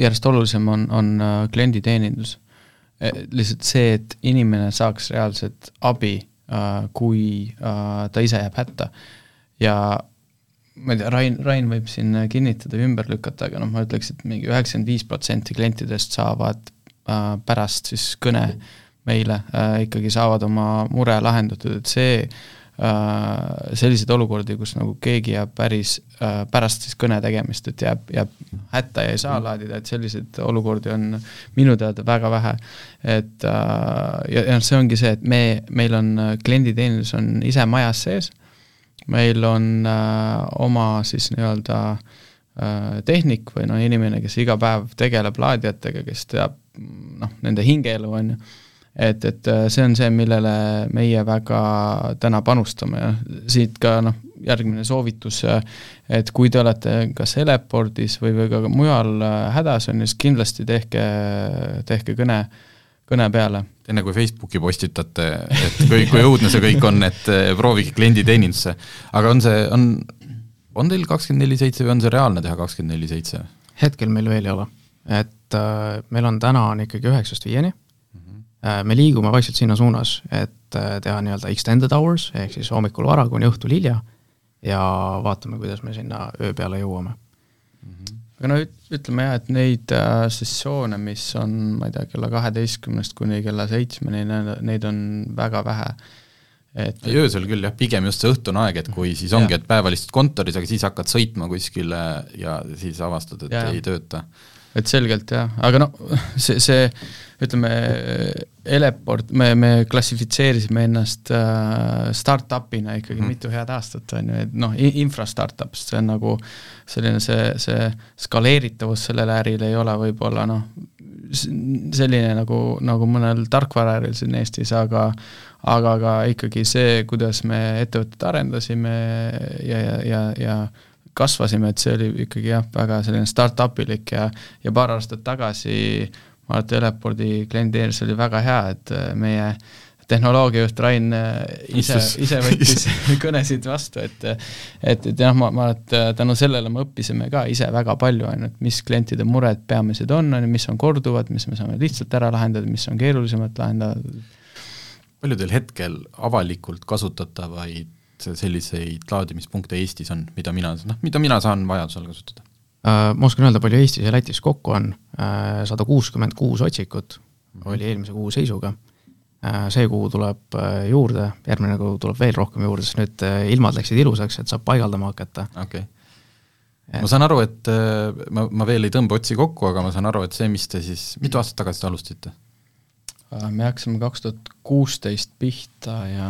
järjest olulisem on, on äh, klienditeenindus. E, lihtsalt see, et inimene saaks reaalset abi äh,, kui äh, ta ise jääb hätta. ja ma ei tea, Rain, Rain võib siin kinnitada või ümber lükata, aga noh, ma ütleks, et mingi üheksakümmend viis protsenti klientidest saavad äh, pärast siis kõne meile äh, ikkagi saavad oma mure lahendatud, et see äh, Äh, selliseid olukordi, kus nagu keegi jääb päris äh, pärast siis kõne tegemist, et jääb, jääb hätta ja ei saa laadida, et selliseid olukordi on minu teada väga vähe. et äh, ja, ja see ongi see, et me, meil on klienditeenindus on ise majas sees, meil on oma siis nii-öelda tehnik või noh, inimene, kes iga päev tegeleb laadijatega, kes teab noh, nende hingeelu, on ju et, et äh, see on see, millele meie väga täna panustame ja siit ka noh, järgmine soovitus, äh, et kui te olete kas Elepordis või, või ka mujal äh, hädas, on ju, siis kindlasti tehke, tehke kõne, kõne peale. enne kui Facebooki postitate, et kui, kui õudne see kõik on, et proovige klienditeenindusse. aga on see, on, on teil kakskümmend neli seitse või on see reaalne teha kakskümmend neli seitse? hetkel meil veel ei ole, et äh, meil on täna on ikkagi üheksast viieni me liigume vaikselt sinna suunas, et äh, teha nii-öelda extended hours, ehk siis hommikul vara kuni õhtul hilja ja vaatame, kuidas me sinna öö peale jõuame mm. -hmm. aga no ütleme jah, et neid äh, sessioone, mis on, ma ei tea, kella kaheteistkümnest kuni kella seitsmeni, neid on väga vähe et öösel küll jah, pigem just see õhtune aeg, et kui siis ongi, et päeval istud kontoris, aga siis hakkad sõitma kuskile ja siis avastad, et ja. ei tööta. Et selgelt jah, aga noh, see, see ütleme, Eleport, me, me klassifitseerisime ennast äh, startup'ina ikkagi mm. mitu head aastat, on ju, et noh, infra startup, see on nagu selline see, see skaleeritavus sellel äril ei ole võib-olla noh, selline nagu, nagu mõnel tarkvaraäril siin Eestis, aga aga ka ikkagi see, kuidas me ettevõtet arendasime ja, ja, ja, ja kasvasime, et see oli ikkagi jah, väga selline startup-ilik ja ja paar aastat tagasi äh, ma arvan, et Elepordi klienditeenus oli väga hea, et äh, meie tehnoloogiajuht Rain äh, ise, ise võttis kõnesid vastu, et et, et jah, ma, ma arvan, et äh, tänu sellele me õppisime ka ise väga palju, on ju, et mis klientide mured peamised on, on ju, mis on korduvad, mis me saame lihtsalt ära lahendada, mis on keerulisemalt lahendada. palju teil hetkel avalikult kasutatavaid selliseid laadimispunkte Eestis on, mida mina, noh, mida mina saan vajadusel kasutada? Äh, ma oskan öelda, palju Eestis ja Lätis kokku on, äh, sada kuuskümmend kuus otsikut oli eelmise kuu seisuga. Äh, see kuu tuleb juurde, järgmine kuu tuleb veel rohkem juurde, sest nüüd ilmad läksid ilusaks, et saab paigaldama hakata. okei okay. ma saan aru, et ma, ma veel ei tõmba otsi kokku, aga ma saan aru, et see, mis te siis, mitu aastat tagasi te alustasite? me hakkasime kaks tuhat kuusteist pihta ja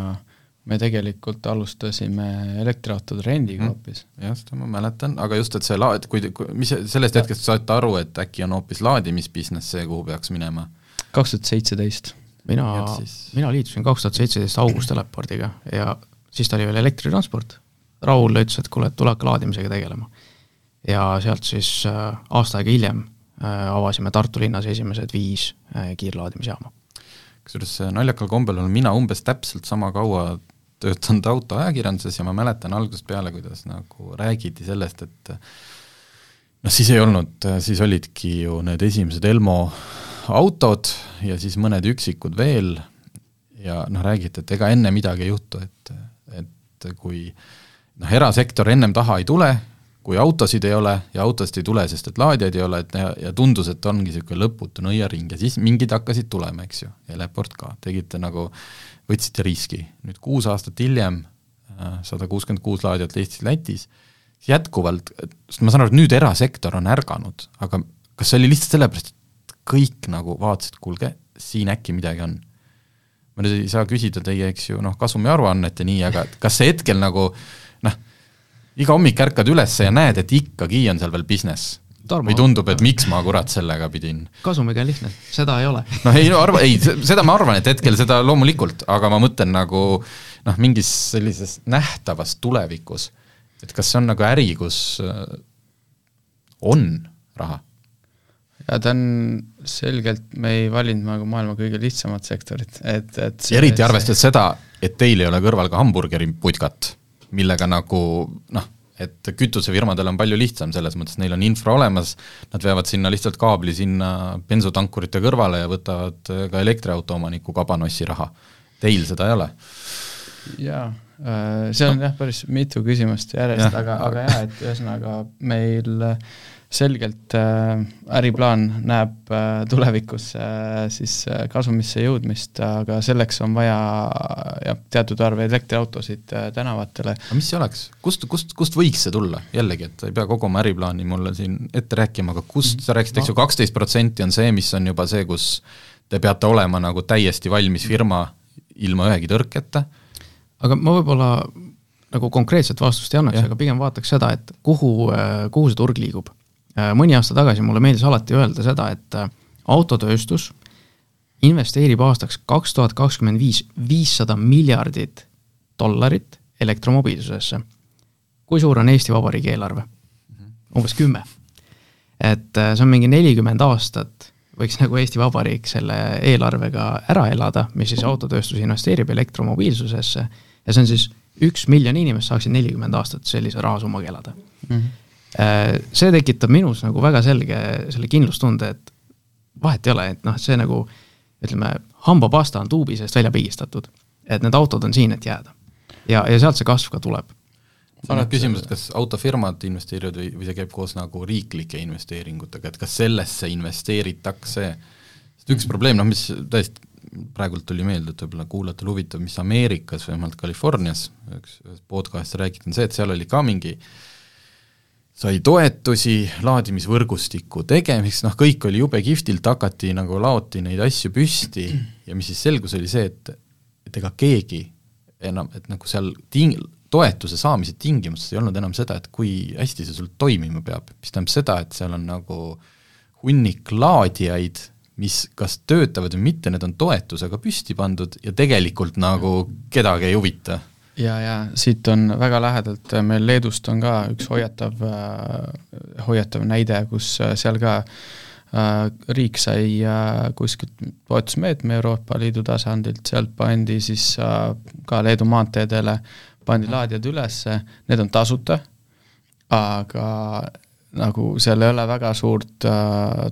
me tegelikult alustasime elektriautode rendiga mm. hoopis mm.. jah, seda ma mäletan, aga just, et see laad, kui, kui, mis sellest hetkest saite aru, et äkki on hoopis laadimisbusiness see, kuhu peaks minema? kaks tuhat seitseteist. mina, siis... mina liitusin kaks tuhat seitseteist august Telepordiga ja siis ta oli veel elektritransport. Raul ütles, et kuule, et tule hakka laadimisega tegelema. ja sealt siis äh, aasta aega hiljem äh, avasime Tartu linnas esimesed viis äh, kiirlaadimisjaama kusjuures naljakal kombel olen mina umbes täpselt sama kaua töötanud autoajakirjanduses ja ma mäletan algusest peale, kuidas nagu räägiti sellest, et noh, siis ei olnud, siis olidki ju need esimesed Elmo autod ja siis mõned üksikud veel. Ja noh, räägiti, et ega enne midagi ei juhtu, et, et kui noh, erasektor ennem taha ei tule, kui autosid ei ole ja autosid ei tule, sest et laadijaid ei ole, et ja, ja tundus, et ongi niisugune lõputu nõiaring ja siis mingid hakkasid tulema, eks ju, ja Leport ka, tegite nagu, võtsite riski. nüüd kuus aastat hiljem, äh, sada kuuskümmend kuus laadijat Eestis-Lätis, jätkuvalt, sest ma saan aru, et nüüd erasektor on ärganud, aga kas see oli lihtsalt sellepärast, et kõik nagu vaatasid, kuulge, siin äkki midagi on? ma nüüd ei saa küsida teie, eks ju, noh, kasumiaruannet ja nii, aga kas see hetkel nagu noh, iga hommik ärkad üles ja näed, et ikkagi on seal veel business? Tarmo. või tundub, et miks ma kurat sellega pidin? kasumiga on lihtne, seda ei ole. noh, ei no arva, ei, seda ma arvan, et hetkel seda loomulikult, aga ma mõtlen nagu noh, mingis sellises nähtavas tulevikus, et kas see on nagu äri, kus äh, on raha? ja ta on selgelt, me ei valinud nagu maailma kõige lihtsamat sektorit, et, et see, eriti arvestades seda, et teil ei ole kõrval ka hamburgeriputkat millega nagu noh, et kütusefirmadel on palju lihtsam, selles mõttes neil on infra olemas, nad veavad sinna lihtsalt kaabli sinna bensutankurite kõrvale ja võtavad ka elektriauto omaniku kabanossi raha. Teil seda ei ole? jaa, äh, see on jah, päris mitu küsimust järjest, aga, aga jaa, et ühesõnaga meil äh, selgelt äh, äriplaan näeb äh, tulevikus äh, siis kasumisse jõudmist, aga selleks on vaja jah, teatud arv elektriautosid tänavatele. aga mis see oleks, kust, kust, kust võiks see tulla, jällegi, et ei pea kogu oma äriplaani mulle siin ette rääkima, aga kust, sa rääkisid, eks ju, kaksteist protsenti on see, mis on juba see, kus te peate olema nagu täiesti valmis firma ilma ühegi tõrketa? aga ma võib-olla nagu konkreetset vastust ei annaks, aga pigem vaataks seda, et kuhu, kuhu see turg liigub mõni aasta tagasi mulle meeldis alati öelda seda, et äh, autotööstus investeerib aastaks kaks tuhat kakskümmend viis viissada miljardit dollarit elektromobiilsusesse. kui suur on Eesti Vabariigi eelarve? umbes kümme. et äh, see on mingi nelikümmend aastat, võiks nagu Eesti Vabariik selle eelarvega ära elada, mis siis autotööstus investeerib elektromobiilsusesse ja see on siis üks miljon inimest saaksid nelikümmend aastat sellise rahasummaga elada mm. -hmm Äh, see tekitab minus nagu väga selge selle kindlustunde, et vahet ei ole, et noh, see nagu ütleme, hambapasta on tuubi seest välja pigistatud. et need autod on siin, et jääda. ja, ja sealt see kasv ka tuleb. on nüüd küsimus, et kas autofirmad investeerivad või, või see käib koos nagu riiklike investeeringutega, et kas sellesse investeeritakse, sest üks probleem, noh mis tõesti praegult tuli meelde, et võib-olla kuulajatel huvitav, mis Ameerikas, vähemalt Californias, üks, ühes podcast'is räägiti, on see, et seal oli ka mingi äh, sai toetusi laadimisvõrgustiku tegemiseks, noh kõik oli jube kihvtilt, hakati nagu laoti neid asju püsti ja mis siis selgus, oli see, et et ega keegi enam, et nagu seal ting-, toetuse saamise tingimustes ei olnud enam seda, et kui hästi see sul toimima peab, mis tähendab seda, et seal on nagu hunnik laadijaid, mis kas töötavad või mitte, need on toetusega püsti pandud ja tegelikult nagu kedagi ei huvita ja, ja siit on väga lähedalt, äh, meil Leedust on ka üks hoiatav, äh, hoiatav näide, kus äh, seal ka riik sai kuskilt toetusmeetme Euroopa Liidu tasandilt, sealt pandi siis ka Leedu maanteedele, pandi laadijad ülesse, need on tasuta, aga nagu seal ei ole väga suurt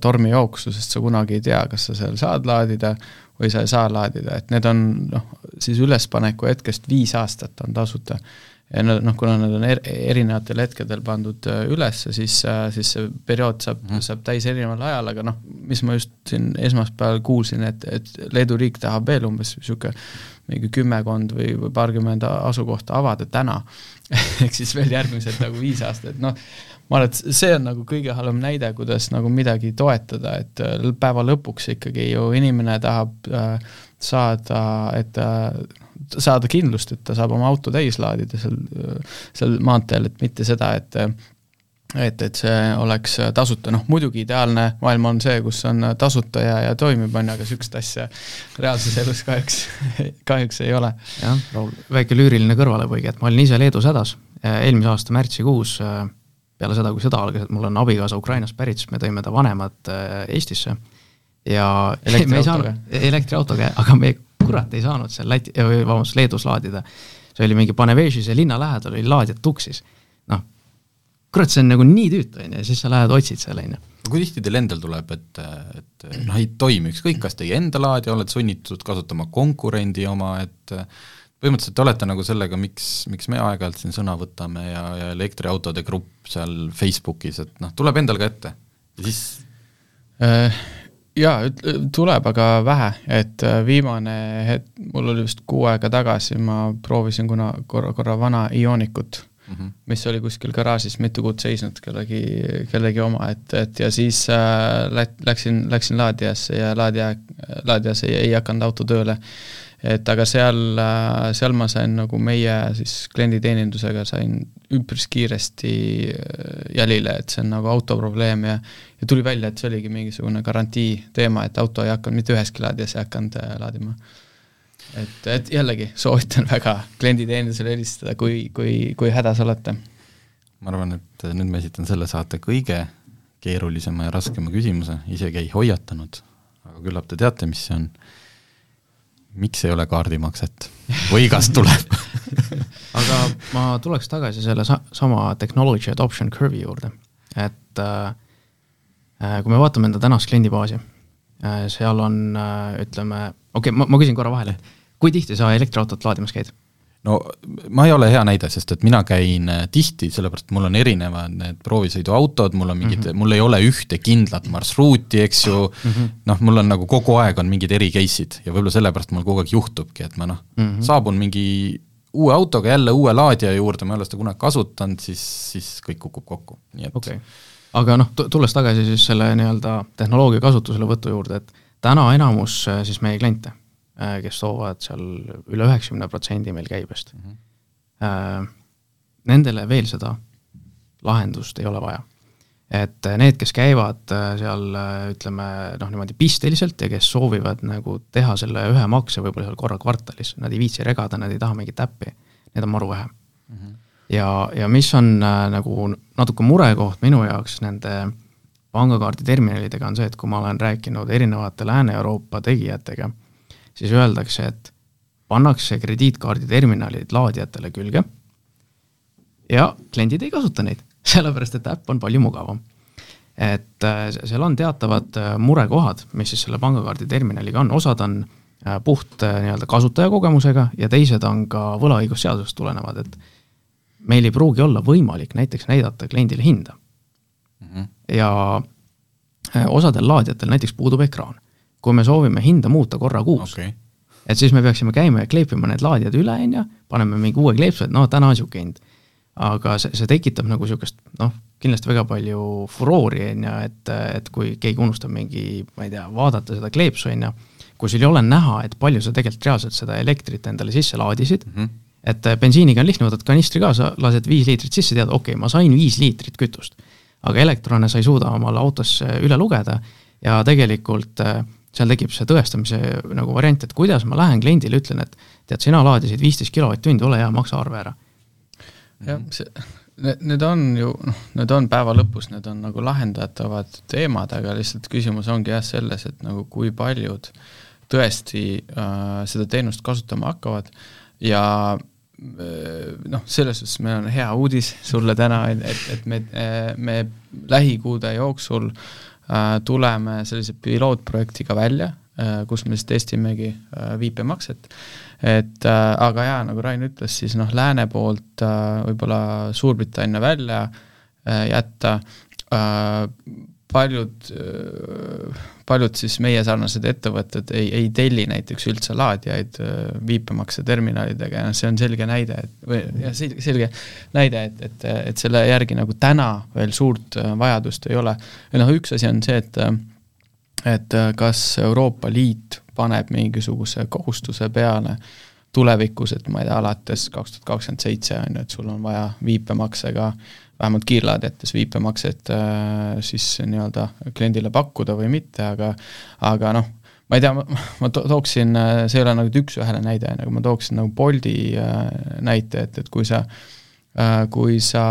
tormijooksu, sest sa kunagi ei tea, kas sa seal saad laadida või sa ei saa laadida, et need on noh, siis ülespaneku hetkest viis aastat on tasuta. ja noh, kuna nad on er, erinevatel hetkedel pandud äh, üles, siis, äh, siis see periood saab mm., saab täis erineval ajal, aga noh, mis ma just siin esmaspäeval kuulsin, et, et Leedu riik tahab veel umbes niisugune mingi kümmekond või, või paarkümmend asukohta avada täna ehk siis veel järgmised nagu viis aastat, noh, ma arvan, et see on nagu kõige halvem näide, kuidas nagu midagi toetada, et äh, päeva lõpuks ikkagi ju inimene tahab äh, saada, et äh, saada kindlust, et ta saab oma auto täis laadida seal, seal maanteel, et mitte seda, et et, et see oleks tasuta, noh muidugi ideaalne maailm on see, kus on tasuta ja, ja toimib, on ju, aga niisugust asja reaalses elus kahjuks, kahjuks ei ole. jah, väike lüüriline kõrvalepõige, et ma olin ise Leedus hädas, eelmise aasta märtsikuus äh, peale seda, kui sõda algas, et mul on abikaasa Ukrainast pärit, siis me tõime ta vanemad äh, Eestisse ja me ei saanud, elektriautoga, aga me kurat ei saanud seal Läti, vabandust, Leedus laadida. see oli mingi Panevežise linna lähedal oli laadijad tuksis. noh, kurat, see on nagu nii tüütu, on ju, ja siis sa lähed otsid seal, on ju. kui tihti teil endal tuleb, et, et noh, ei toimi, ükskõik, kas teie enda laadija, oled sunnitud kasutama konkurendi oma, et põhimõtteliselt te olete nagu sellega, miks, miks me aeg-ajalt siin sõna võtame ja, ja elektriautode grupp seal Facebookis, et noh, tuleb endal ka ette. Ja siis äh, jaa, tuleb, aga vähe, et äh, viimane hetk, mul oli vist kuu aega tagasi, ma proovisin kuna korra, korra vana Ionikut mm, -hmm. mis oli kuskil garaažis mitu kuud seisnud kellegi, kellegi oma, et, et ja siis äh, lät-, läksin, läksin laadijasse ja laadija, laadijas ei, ei hakanud auto tööle et aga seal, seal ma sain nagu meie siis klienditeenindusega sain üpris kiiresti äh, jälile, et see on nagu auto probleem ja ja tuli välja, et see oligi mingisugune garantii teema, et auto ei hakanud mitte üheski laadijas ei hakanud äh, laadima. et, et jällegi soovitan väga klienditeenindusele helistada, kui, kui, kui hädas olete. ma arvan, et nüüd ma esitan selle saate kõige keerulisema ja raskema küsimuse, isegi ei hoiatanud, aga küllap te teate, mis see on miks ei ole kaardimakset? Või kas tuleb? Aga ma tuleks tagasi selle sa-, sama technology adoption curve'i juurde, et äh, äh, kui me vaatame enda tänast kliendibaasi äh,, seal on äh, ütleme, okei okay,, ma, ma küsin korra vahele, kui tihti sa elektriautot laadimas käid? No ma ei ole hea näide, sest et mina käin äh, tihti, sellepärast mul on erinevad need proovisõiduautod, mul on mingid mm, -hmm. mul ei ole ühte kindlat marsruuti, eks ju mm -hmm., noh, mul on nagu kogu aeg on mingid eri case'id ja võib-olla sellepärast mul kogu aeg juhtubki, et ma noh mm -hmm., saabun mingi uue autoga jälle uue laadija juurde, ma ei ole seda kunagi kasutanud, siis, siis kõik kukub kokku, nii et okay. aga noh, tulles tagasi siis selle nii-öelda tehnoloogia kasutuselevõtu juurde, et täna enamus äh, siis meie kliente kes toovad seal üle üheksakümne protsendi meil käibest mm. -hmm. Nendele veel seda lahendust ei ole vaja. et need, kes käivad äh, seal ütleme noh, niimoodi pisteliselt ja kes soovivad nagu teha selle ühe makse võib-olla seal korra kvartalis, nad ei viitsi regada, nad ei taha mingit äppi, neid on maru vähe mm. -hmm. ja, ja mis on äh, nagu natuke murekoht minu jaoks nende pangakaarditerminalidega, on see, et kui ma olen rääkinud erinevate Lääne-Euroopa tegijatega siis öeldakse, et pannakse krediitkaarditerminalid laadijatele külge ja kliendid ei kasuta neid, sellepärast et äpp on palju mugavam. et äh, seal on teatavad äh, murekohad, mis siis selle pangakaarditerminaliga on, osad on äh, puht nii-öelda kasutajakogemusega ja teised on ka võlaõigusseadusest tulenevad, et meil ei pruugi olla võimalik näiteks näidata kliendile hinda mm. -hmm. ja osadel laadijatel näiteks puudub ekraan kui me soovime hinda muuta korra kuus okay., et siis me peaksime käima ja kleepima need laadijad üle, on ju, paneme mingi uue kleepsu, et noh, täna on niisugune hind. aga see, see tekitab nagu niisugust noh, kindlasti väga palju furoori, on ju, et, et kui keegi unustab mingi, ma ei tea, vaadata seda kleepsu, on ju, kui sul ei ole näha, et palju sa tegelikult reaalselt seda elektrit endale sisse laadisid mm, -hmm. et bensiiniga on lihtne, võtad kanistri kaasa, lased viis liitrit sisse, tead, okei okay,, ma sain viis liitrit kütust. aga elektrone sa ei suuda omale autosse üle lugeda ja tegelikult äh, seal tekib see tõestamise nagu variant, et kuidas ma lähen kliendile, ütlen, et tead, sina laadisid viisteist kilovatt-tundi, ole hea, maksa arve ära. jah, see, need, on ju, noh, need on päeva lõpus, need on nagu lahendatavad teemad, aga lihtsalt küsimus ongi jah selles, et nagu kui paljud tõesti äh, seda teenust kasutama hakkavad ja äh, noh, selles suhtes meil on hea uudis sulle täna, et, et me, me lähikuude jooksul äh, Äh, tuleme sellise pilootprojektiga välja, äh, kus me siis testimegi äh, viipemakset. et aga jaa, nagu Rain ütles, siis noh, lääne poolt võib-olla Suurbritannia välja jätta, paljud paljud siis meie sarnased ettevõtted ei, ei telli näiteks üldse laadijaid äh, viipemakseterminalidega ja noh, see on selge näide, et või jah, selge, näide, et, et, et selle järgi nagu täna veel suurt äh, vajadust ei ole. ja noh, üks asi on see, et äh, et kas Euroopa Liit paneb mingisuguse kohustuse peale tulevikus, et ma ei tea, alates kaks tuhat kakskümmend seitse on ju, et sul on vaja viipemaksega äh, vähemalt kiirlaadijates viipemakset äh, siis nii-öelda kliendile pakkuda või mitte, aga aga noh, ma ei tea, ma to tooksin, äh, see ei ole nagu üks-ühele näide, aga ma tooksin nagu Boldi äh, näite, et, et kui sa, kui sa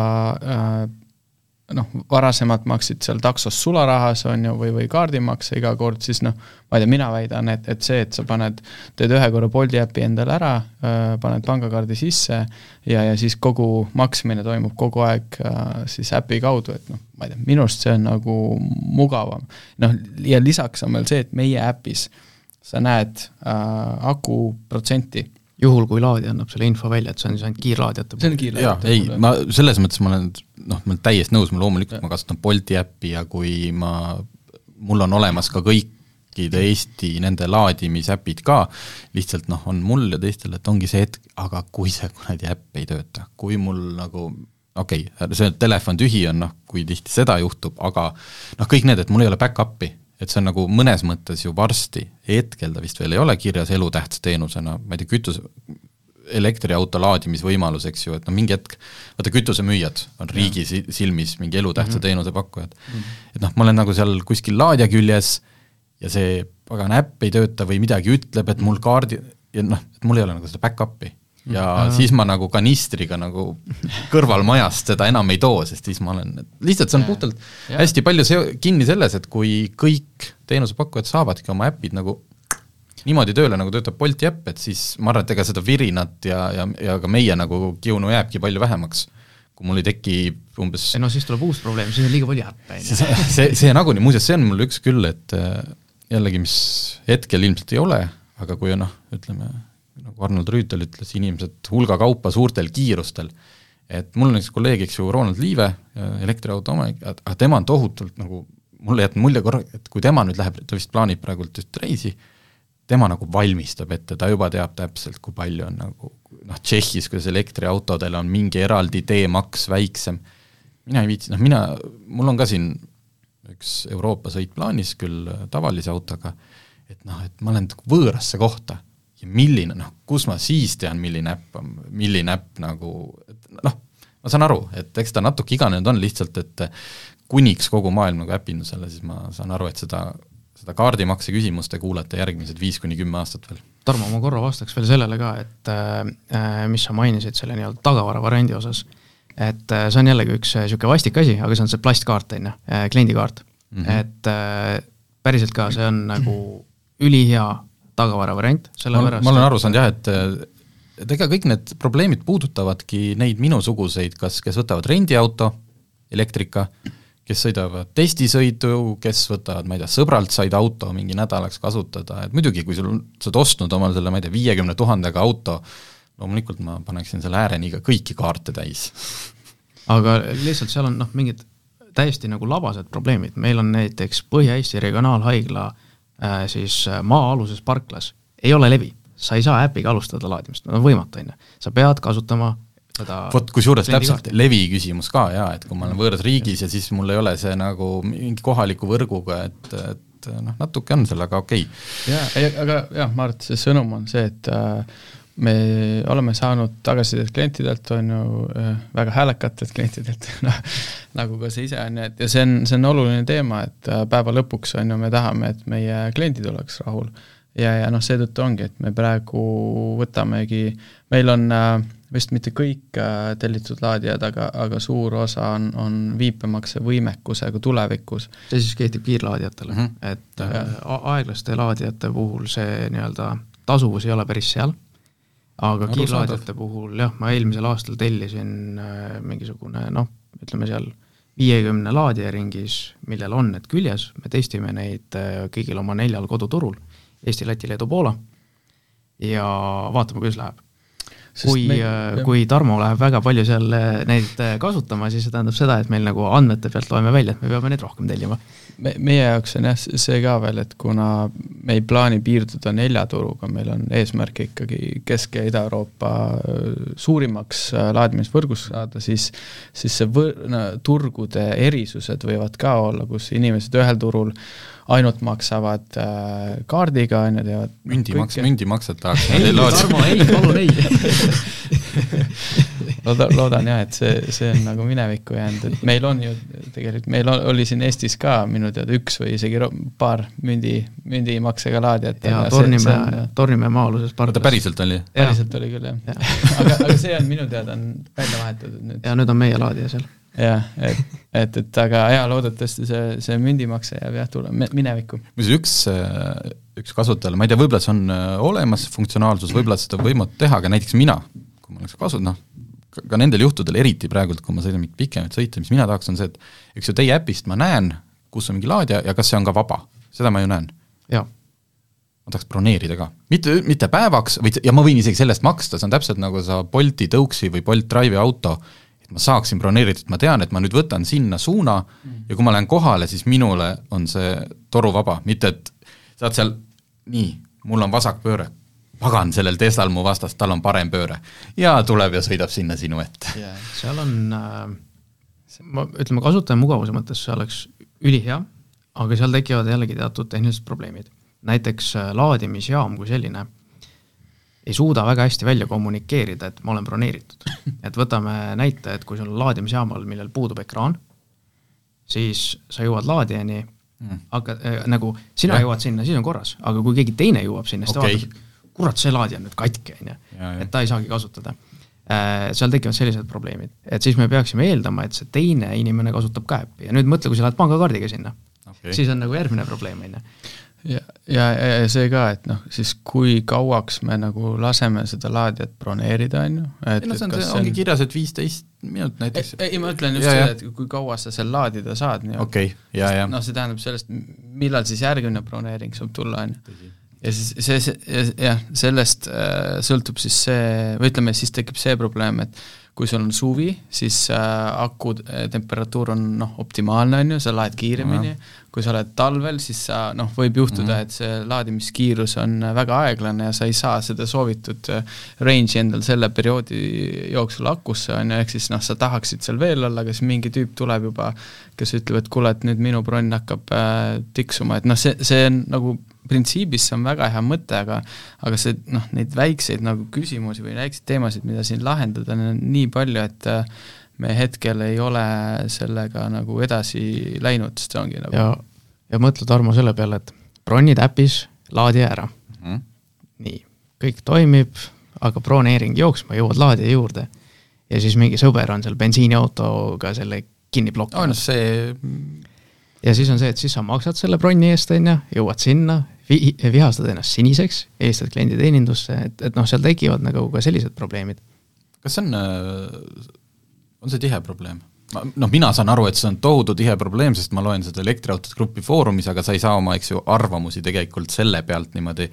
noh, varasemalt maksid seal taksos sularahas, on ju, või, või kaardimakse iga kord, siis noh, ma ei tea, mina väidan, et, et see, et sa paned, teed ühe korra Bolti äpi endale ära, paned pangakaardi sisse ja, ja siis kogu maksmine toimub kogu aeg siis äpi kaudu, et noh, ma ei tea, minu arust see on nagu mugavam. noh, ja lisaks on veel see, et meie äpis sa näed äh, aku protsenti juhul, kui laadija annab selle info välja, et see on siis ainult kiirlaadijate see on kiirlaadijate puhul? ei, ma selles mõttes ma olen noh, ma olen täiesti nõus, ma loomulikult ma kasutan Bolti äppi ja kui ma, mul on olemas ka kõikide Eesti nende laadimisäpid ka, lihtsalt noh, on mul ja teistel, et ongi see hetk, aga kui see kuradi äpp ei tööta, kui mul nagu okei okay,, see telefon tühi on, noh, kui tihti seda juhtub, aga noh, kõik need, et mul ei ole back-up'i et see on nagu mõnes mõttes ju varsti, hetkel ta vist veel ei ole kirjas elutähtsa teenusena, ma ei tea, kütus, elektriauto laadimisvõimalus, eks ju, et no mingi hetk, vaata kütusemüüjad on riigi ja. silmis mingi elutähtsa mm -hmm. teenuse pakkujad mm. -hmm. et noh, ma olen nagu seal kuskil laadija küljes ja see pagan äpp ei tööta või midagi ütleb, et mul kaardi, ja noh, et mul ei ole nagu seda back-up'i ja -hmm. siis ma nagu kanistriga nagu kõrval majast seda enam ei too, sest siis ma olen, lihtsalt see on puhtalt ja. hästi palju see kinni selles, et kui kõik teenusepakkujad saavadki oma äpid nagu niimoodi tööle, nagu töötab Bolti äpp, et siis ma arvan, et ega seda virinat ja, ja, ja ka meie nagu kiunu jääbki palju vähemaks. kui mul ei teki umbes ei no siis tuleb uus probleem, siis on liiga palju äppe, on ju. see, see nagunii, muuseas, see on mul üks küll, et äh, jällegi, mis hetkel ilmselt ei ole, aga kui noh, ütleme nagu Arnold Rüütel ütles, inimesed hulga kaupa suurtel kiirustel. et mul on üks kolleeg, eks ju, Ronald Liive, elektriauto omanik, aga tema on tohutult nagu, mulle jätnud mulje korra, et kui tema nüüd läheb, ta vist plaanib praegult just reisi, tema nagu valmistab ette, ta juba teab täpselt, kui palju on nagu noh, Tšehhis, kuidas elektriautodel on mingi eraldi teemaks väiksem, mina ei viitsi, noh mina, mul on ka siin üks Euroopa sõit plaanis küll tavalise autoga, et noh, et ma lähen võõrasse kohta ja milline, noh, kus ma siis tean, milline äpp on, milline äpp nagu, noh, ma saan aru, et eks ta natuke iganenud on lihtsalt, et kuniks kogu maailm nagu äpindusele, siis ma saan aru, et seda, seda kaardimakse küsimust te kuulete järgmised viis kuni kümme aastat veel. Tarmo, ma korra vastaks veel sellele ka, et äh, mis sa mainisid selle nii-öelda tagavara variandi osas, et äh, see on jällegi üks niisugune äh, vastik asi, aga see on see plastkaart, on ju, äh, kliendikaart mm. -hmm. et äh, päriselt ka, see on nagu ülihea tagavara variant, sellepärast ma olen aru saanud jah, et et ega kõik need probleemid puudutavadki neid minusuguseid, kas, kes võtavad rendiauto, elektrika, kes sõidavad testisõidu, kes võtavad, ma ei tea, sõbralt said auto mingi nädalaks kasutada, et muidugi, kui sul, sa oled ostnud omale selle, ma ei tea, viiekümne tuhandega auto, loomulikult ma paneksin selle ääreniga kõiki kaarte täis. aga lihtsalt seal on noh, mingid täiesti nagu labased probleemid, meil on näiteks Põhja-Eesti Regionaalhaigla Äh, siis äh, maa-aluses parklas ei ole levi, sa ei saa äpiga alustada laadimist, no võimatu, on ju. sa pead kasutama seda vot kusjuures täpselt levi küsimus ka jaa, et kui ma olen võõras riigis ja siis mul ei ole see nagu mingi kohaliku võrguga, et, et noh, natuke on seal, aga okei. Okay.. jaa, aga jah, ma arvan, et see sõnum on see, et äh, me oleme saanud tagasisidet klientidelt, on ju, äh, väga häälekatelt klientidelt noh, nagu ka see ise on ju, et ja see on, see on oluline teema, et äh, päeva lõpuks on ju, me tahame, et meie kliendid oleks rahul. ja, ja noh, seetõttu ongi, et me praegu võtamegi, meil on äh, vist mitte kõik tellitud laadijad, aga, aga suur osa on, on viipemaksevõimekusega tulevikus. see siis kehtib kiirlaadijatele mm, -hmm. et aeglaste laadijate puhul see nii-öelda tasuvus ei ole päris seal aga kiirlaadijate puhul jah, ma eelmisel aastal tellisin äh, mingisugune noh, ütleme seal viiekümne laadija ringis, millel on need küljes, me testime neid äh, kõigil oma neljal koduturul, Eesti, Läti, Leedu, Poola, ja vaatame, kuidas läheb. kui äh, kui Tarmo läheb väga palju seal neid kasutama, siis see tähendab seda, et meil nagu andmete pealt loeme välja, et me peame neid rohkem tellima. Me, meie jaoks on jah see ka veel, et kuna me ei plaani piirduda nelja turuga, meil on eesmärk ikkagi Kesk- ja Ida-Euroopa äh, suurimaks äh, laadimisvõrgus saada, siis siis see võr-, no, turgude erisused võivad ka olla, kus inimesed ühel turul ainult maksavad äh, kaardiga, on ju, teevad mündimaks, mündimakset tahaks. Ei, Tarmo, ei, palun ei looda, loodan jah, et see, see on nagu minevikku jäänud, et meil on ju tegelikult, meil oli siin Eestis ka minu teada üks või isegi paar mündi, mündimaksega laadijat. jaa, Tornimäe, Tornimäe maa-aluses pardas. oota, päriselt oli? päriselt oli küll, jah ja. aga, aga see on minu teada on välja vahetatud nüüd. ja nüüd on meie laadija seal jah, et, et, et aga jaa, loodetavasti see, see mündimakse jääb jah, tule-, minevikku. muuseas, üks, üks kasutajal, ma ei tea, võib-olla see on äh, olemas, funktsionaalsus, võib-olla seda on võimatu teha, aga näiteks mina, kui ma oleks kasu-, noh, ka nendel juhtudel, eriti praegult, kui ma sõidan mingit pikemat sõitu, mis mina tahaks, on see, et eks ju teie äpist ma näen, kus on mingi laadija ja kas see on ka vaba, seda ma ju näen. ma tahaks broneerida ka, mitte, mitte päevaks või, ja ma võin isegi selle eest maksta, see on täpselt nagu sa Bolti tõuksi või Bolt Drive'i auto et ma saaksin broneeritud, ma tean, et ma nüüd võtan sinna suuna mm. ja kui ma lähen kohale, siis minule on see toru vaba, mitte et saad seal, nii, mul on vasakpööre, pagan, sellel Teslal mu vastas, tal on parem pööre. ja tuleb ja sõidab sinna sinu ette yeah.. seal on äh,, ma, ütleme, kasutaja mugavuse mõttes see oleks ülihea, aga seal tekivad jällegi teatud tehnilised probleemid. näiteks äh, laadimisjaam kui selline ei suuda väga hästi välja kommunikeerida, et ma olen broneeritud. et võtame näite, et kui sul on laadimisjaamal, millel puudub ekraan, siis sa jõuad laadijani mm., aga äh, nagu sina ja. jõuad sinna, siis on korras, aga kui keegi teine jõuab sinna, siis okay. ta vaatab, kurat, see laadija on nüüd katki, on ju, et ta ei saagi kasutada äh,. seal tekivad sellised probleemid, et siis me peaksime eeldama, et see teine inimene kasutab ka äppi ja nüüd mõtle, kui sa lähed pangakaardiga sinna okay., siis on nagu järgmine probleem, on ju ja, ja, ja see ka, et noh, siis kui kauaks me nagu laseme seda laadijat broneerida, on ju. ei no see on, see ongi on... kirjas, et viisteist minutit näiteks. ei, ma ütlen just seda, et kui kaua sa seal laadida saad nii-öelda. okei okay., ja, ja. noh, see tähendab sellest, millal siis järgmine broneering saab tulla, on ju. Ja siis see, see, jah, sellest äh, sõltub siis see, või ütleme, siis tekib see probleem, et kui sul on suvi, siis äh, aku äh, temperatuur on noh, optimaalne, on ju, sa laed kiiremini, kui sa oled talvel, siis sa noh, võib juhtuda mm, -hmm. et see laadimiskiirus on väga aeglane ja sa ei saa seda soovitud äh, range'i endal selle perioodi jooksul akusse, on ju, ehk siis noh, sa tahaksid seal veel olla, aga siis mingi tüüp tuleb juba, kes ütleb, et kuule, et nüüd minu bronn hakkab äh, tiksuma, et noh, see, see on nagu printsiibis see on väga hea mõte, aga aga see noh, neid väikseid nagu küsimusi või väikseid teemasid, mida siin lahendada, on nii palju, et äh, me hetkel ei ole sellega nagu edasi läinud, sest see ongi nagu ja, ja mõtle, Tarmo, selle peale, et bronid äpis, laadi ära mm. -hmm. nii, kõik toimib, aga broneering jooksma, jõuad laadija juurde ja siis mingi sõber on seal bensiiniautoga selle kinni blokkinud. no see ja siis on see, et siis sa maksad selle bronni eest, on ju, jõuad sinna, vi-, vihastad ennast siniseks, helistad klienditeenindusse, et, et noh, seal tekivad nagu ka sellised probleemid. kas see on, äh, on see tihe probleem? noh, mina saan aru, et see on tohutu tihe probleem, sest ma loen seda elektriautode grupi foorumis, aga sa ei saa oma, eks ju, arvamusi tegelikult selle pealt niimoodi,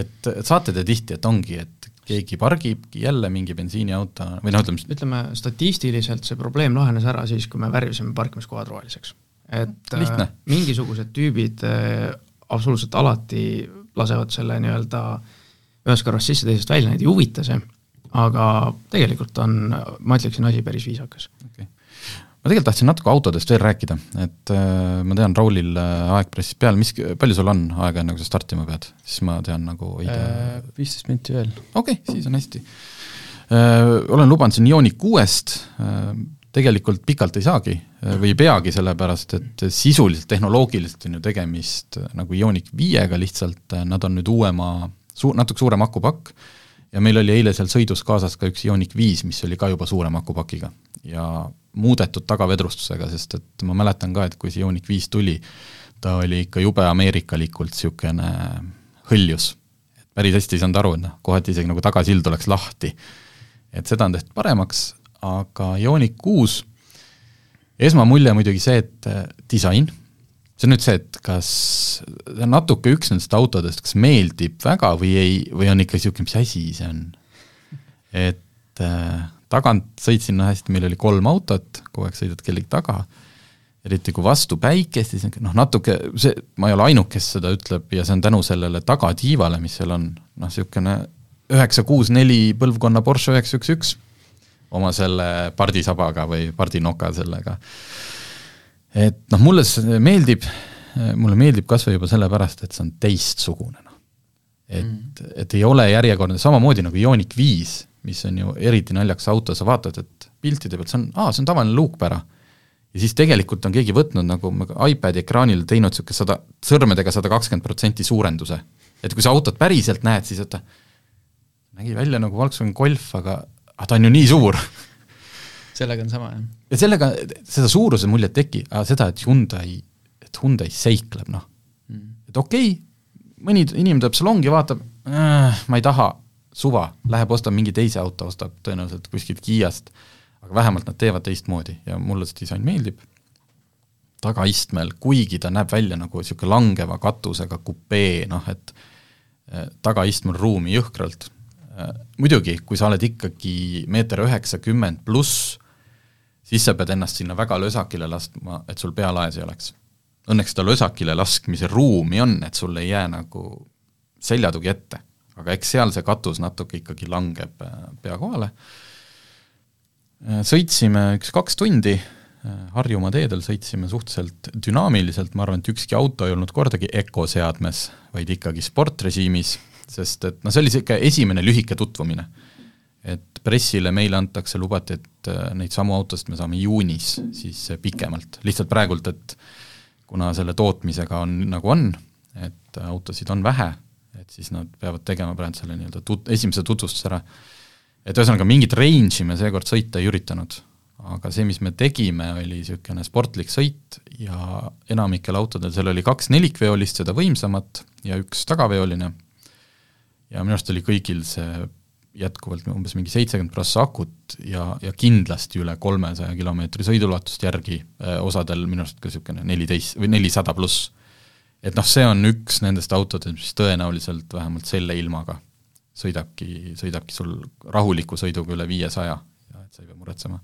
et saate te tihti, et ongi, et keegi pargibki jälle mingi bensiiniauto või noh, ütleme ütleme, statistiliselt see probleem lahenes ära siis, kui me värvisime parkimiskohad roheliseks. Et Lihtne. äh, mingisugused tüübid äh, absoluutselt alati lasevad selle nii-öelda ühest kõrvast sisse, teisest välja, neid ei huvita see, aga tegelikult on, ma ütleksin, asi päris viisakas okay. ma tegelikult tahtsin natuke autodest veel rääkida, et äh, ma tean, Raulil äh, aeg pressis peale, mis, palju sul on aega, enne kui sa startima pead, siis ma tean nagu äh, viisteist minti veel. okei okay,, siis on hästi äh,. olen lubanud siin Ioniq kuuest äh,, tegelikult pikalt ei saagi või ei peagi, sellepärast et sisuliselt, tehnoloogiliselt on ju tegemist nagu Ioniq viiega lihtsalt, nad on nüüd uuema, suur, natuke suurem akupakk, ja meil oli eile seal sõidus kaasas ka üks Ioniq viis, mis oli ka juba suurema akupakiga ja muudetud tagavedrustusega, sest et ma mäletan ka, et kui see Ioniq viis tuli, ta oli ikka jube ameerikalikult niisugune hõljus. päris hästi ei saanud aru, et noh, kohati isegi nagu tagasild oleks lahti. et seda on tehtud paremaks, aga Ioniq kuus, esmamulje muidugi see, et äh, disain, see on nüüd see, et kas natuke üks nendest autodest, kas meeldib väga või ei, või on ikka niisugune, mis asi see on. et äh, tagant sõitsin hästi, meil oli kolm autot, kogu aeg sõidad kellegi taga, eriti kui vastu päikest, siis noh, natuke see, ma ei ole ainuke, kes seda ütleb ja see on tänu sellele tagatiivale, mis seal on, noh niisugune üheksa kuus neli põlvkonna Porsche üheksa üks üks oma selle pardisabaga või pardinoka sellega. et noh, mulle see meeldib, mulle meeldib kas või juba sellepärast, et see on teistsugune, noh. et mm., et ei ole järjekordne, samamoodi nagu Ioniq viis, mis on ju eriti naljakas auto, sa vaatad, et piltide pealt see on, aa, see on tavaline luukpära. ja siis tegelikult on keegi võtnud nagu iPadi ekraanile teinud niisugune sada, sõrmedega sada kakskümmend protsenti suurenduse. et kui sa autot päriselt näed, siis oota, nägi välja nagu Volkswagen Golf, aga aga ta on ju nii suur. Sellega on sama, jah. ja sellega, seda suuruse muljet teki, aga seda, et Hyundai, et Hyundai seikleb, noh. Mm.. et okei okay,, mõni inimene tuleb salongi, vaatab äh,, ma ei taha, suva, läheb ostab mingi teise auto, ostab tõenäoliselt kuskilt Kiiast, aga vähemalt nad teevad teistmoodi ja mulle see disain meeldib, tagaistmel, kuigi ta näeb välja nagu niisugune langeva katusega kupee, noh et äh, tagaistmel ruumi jõhkralt, muidugi, kui sa oled ikkagi meeter üheksakümmend pluss, siis sa pead ennast sinna väga lösakile laskma, et sul pea laes ei oleks. Õnneks seda lösakile laskmise ruumi on, et sul ei jää nagu seljatugi ette, aga eks seal see katus natuke ikkagi langeb äh, pea kohale. Äh, sõitsime üks kaks tundi, äh, Harjumaa teedel sõitsime suhteliselt dünaamiliselt, ma arvan, et ükski auto ei olnud kordagi ökoseadmes, vaid ikkagi sportrežiimis, sest et noh, see oli niisugune esimene lühike tutvumine. Et pressile meile antakse, lubati, et äh, neid samu autosid me saame juunis siis äh, pikemalt, lihtsalt praegult, et kuna selle tootmisega on nagu on, et autosid on vähe, et siis nad peavad tegema praegu selle nii-öelda tut-, esimese tutvustuse ära. et ühesõnaga, mingit range'i me seekord sõita ei üritanud, aga see, mis me tegime, oli niisugune sportlik sõit ja enamikel autodel, seal oli kaks nelikveolist, seda võimsamat, ja üks tagaveoline, ja minu arust oli kõigil see jätkuvalt umbes mingi seitsekümmend prossa akut ja, ja kindlasti üle kolmesaja kilomeetri sõiduulatust järgi, äh, osadel minu arust ka niisugune neliteist või nelisada pluss. et noh, see on üks nendest autodest, mis tõenäoliselt vähemalt selle ilmaga sõidabki, sõidabki sul rahuliku sõiduga üle viiesaja ja et sa ei pea muretsema.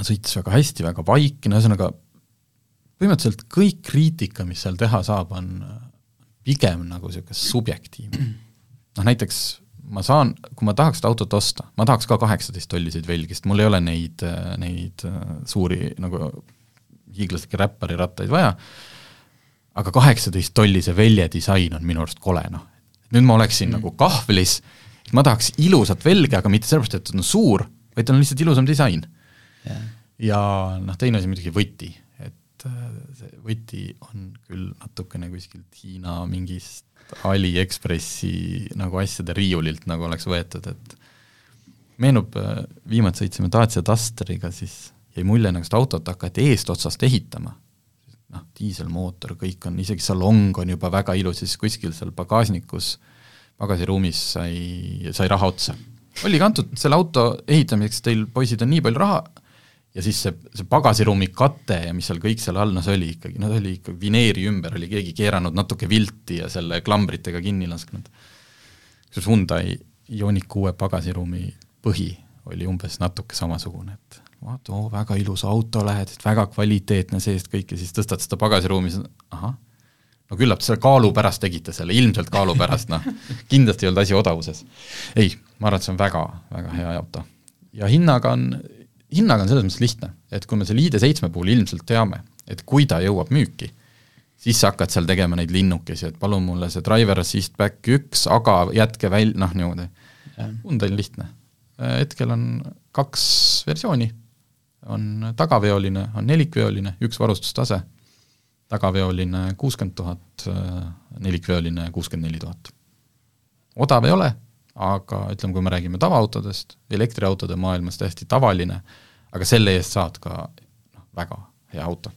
sõitis väga hästi, väga vaikne, ühesõnaga põhimõtteliselt kõik kriitika, mis seal teha saab, on pigem nagu niisugune subjektiivne. Noh näiteks ma saan, kui ma tahaks seda autot osta, ma tahaks ka kaheksateist tolliseid velgi, sest mul ei ole neid, neid äh, suuri nagu hiiglaslikke räppari rattaid vaja, aga kaheksateist tollise velje disain on minu arust kole, noh. nüüd ma oleksin mm. nagu kahvlis, ma tahaks ilusat velge, aga mitte sellepärast, et ta on suur, vaid tal on lihtsalt ilusam disain. Yeah.. ja noh, teine asi muidugi võti, et äh, see võti on küll natukene kuskilt Hiina mingist Aliekspressi nagu asjade riiulilt nagu oleks võetud, et meenub, äh, viimati sõitsime Dacia Dusteriga, siis jäi mulje, nagu seda autot hakati eestotsast ehitama. noh, diiselmootor, kõik on, isegi salong on juba väga ilus, siis kuskil seal pagasnikus, pagasiruumis sai, sai raha otsa. oligi antud selle auto ehitamiseks, teil poisid on nii palju raha, ja siis see, see pagasiruumi kate ja mis seal kõik seal all, no see oli ikkagi, no see oli ikka vineeri ümber oli keegi keeranud natuke vilti ja selle klambritega kinni lasknud. kusjuures Hyundai Ioniq kuue pagasiruumi põhi oli umbes natuke samasugune, et vaata, oo, väga ilus auto lähed, väga kvaliteetne seest kõik ja siis tõstad seda pagasiruumi, ahah, no küllap selle kaalu pärast tegite selle, ilmselt kaalu pärast, noh, kindlasti ei olnud asi odavuses. ei, ma arvan, et see on väga, väga hea auto. ja hinnaga on hinnaga on selles mõttes lihtne, et kui me selle ID7 puhul ilmselt teame, et kui ta jõuab müüki, siis sa hakkad seal tegema neid linnukesi, et palun mulle see driver assist back üks, aga jätke väl-, noh niimoodi. Hyundai on lihtne. hetkel on kaks versiooni, on tagaveoline, on nelikveoline, üks varustustase, tagaveoline kuuskümmend tuhat, nelikveoline kuuskümmend neli tuhat. odav ei ole, aga ütleme, kui me räägime tavaautodest, elektriautode maailmas täiesti tavaline, aga selle eest saad ka noh, väga hea auto.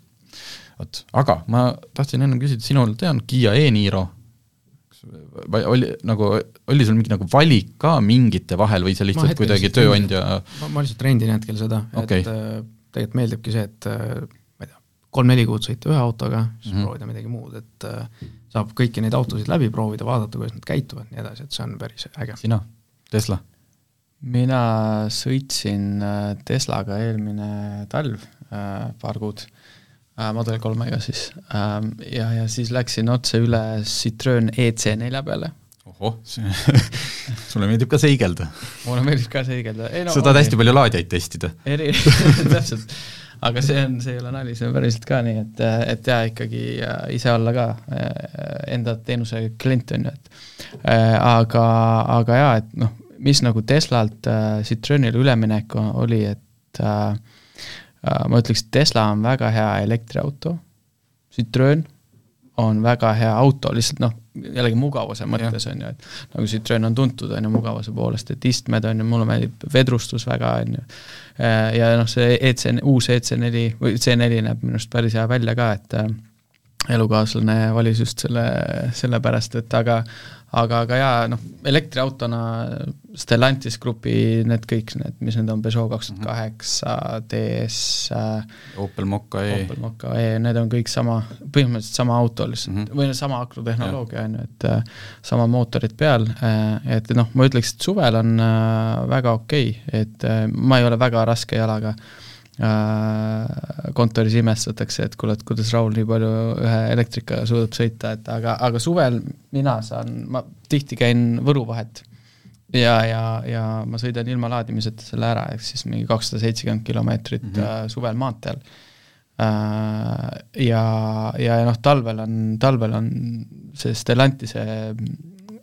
vot, aga ma tahtsin ennem küsida sinult, tean, Kiia e-Niro, või oli nagu, oli sul mingi nagu valik ka mingite vahel või see lihtsalt kuidagi tööandja ma, ma lihtsalt rendin hetkel seda okay., et äh, tegelikult meeldibki see, et äh, ma ei tea, kolm-neli kuud sõita ühe autoga, siis mm -hmm. proovida midagi muud, et äh, saab kõiki neid autosid läbi proovida, vaadata, kuidas nad käituvad, nii edasi, et see on päris äge. sina, Tesla? mina sõitsin äh, Teslaga eelmine talv äh, paar kuud Model kolmega siis äh,, ja, ja siis läksin otse üle Citroen EC4 peale. ohoh, sulle meeldib ka seigelda? mulle meeldib ka seigelda. No, sa tahad hästi palju laadijaid testida? eri, täpselt, aga see on, see ei ole nali, see on päriselt ka nii, et, et jaa, ikkagi ise olla ka äh, enda teenuse klient, on ju, et äh, aga, aga jaa, et noh, mis nagu Teslalt äh, Citroenile üleminek oli, et äh, äh, ma ütleks, Tesla on väga hea elektriauto, Citroen on väga hea auto, lihtsalt noh, jällegi mugavuse mõttes, on ju, et nagu Citroen on tuntud, on ju, mugavuse poolest, et istmed on ju, mulle meeldib vedrustus väga, on ju, ja noh, see EC, uus EC4 või C4 näeb minu arust päris hea välja ka, et elukaaslane valis just selle, sellepärast, et aga aga, aga jaa, noh, elektriautona Stellantis grupi need kõik need, mis need on, Peugeot kaks tuhat kaheksa, DS äh,, Opel Mokka E, Opel Mokka E, need on kõik sama, põhimõtteliselt sama auto lihtsalt mm, -hmm. või sama akrotehnoloogia, on ju, et äh, sama mootorid peal äh,, et noh, ma ütleks, et suvel on äh, väga okei okay,, et äh, ma ei ole väga raske jalaga Äh, kontoris imestatakse, et kuule, et kuidas Raul nii palju ühe elektrikaga suudab sõita, et aga, aga suvel mina saan, ma tihti käin Võru vahet ja, ja, ja ma sõidan ilma laadimiseta selle ära, ehk siis mingi kakssada seitsekümmend kilomeetrit mm -hmm. suvel maanteel. Äh, ja, ja, ja noh, talvel on, talvel on see Stellantise,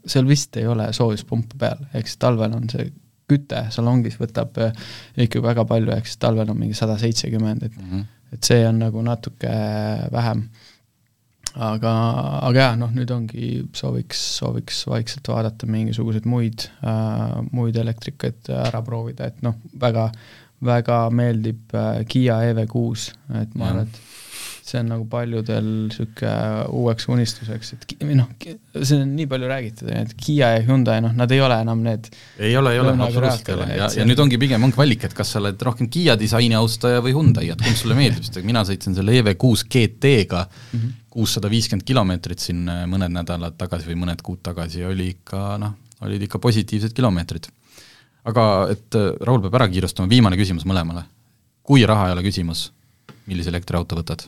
seal vist ei ole soojuspumpa peal, ehk siis talvel on see küte salongis võtab äh, ikka väga palju, siis talvel on mingi sada seitsekümmend, et mm -hmm. et see on nagu natuke vähem. aga, aga jaa, noh nüüd ongi, sooviks, sooviks vaikselt vaadata mingisuguseid muid äh,, muid elektrikaid ära proovida, et noh, väga, väga meeldib äh, Kiia EV6, et ma arvan, et see on nagu paljudel niisugune uueks unistuseks, et noh, see on nii palju räägitud, et Kiia ja Hyundai, noh, nad ei ole enam need ei ole, ei ole, absoluutselt ei ole ja, ja nüüd ongi pigem on valik, et kas sa oled rohkem Kiia disaini austaja või Hyundai, et kumb sulle meeldib, sest mina sõitsin selle EV6 GT-ga kuussada viiskümmend kilomeetrit siin mõned nädalad tagasi või mõned kuud tagasi ja oli ikka noh, olid ikka positiivsed kilomeetrid. aga et Raul peab ära kiirustama, viimane küsimus mõlemale. kui raha ei ole küsimus, millise elektriauto võtad?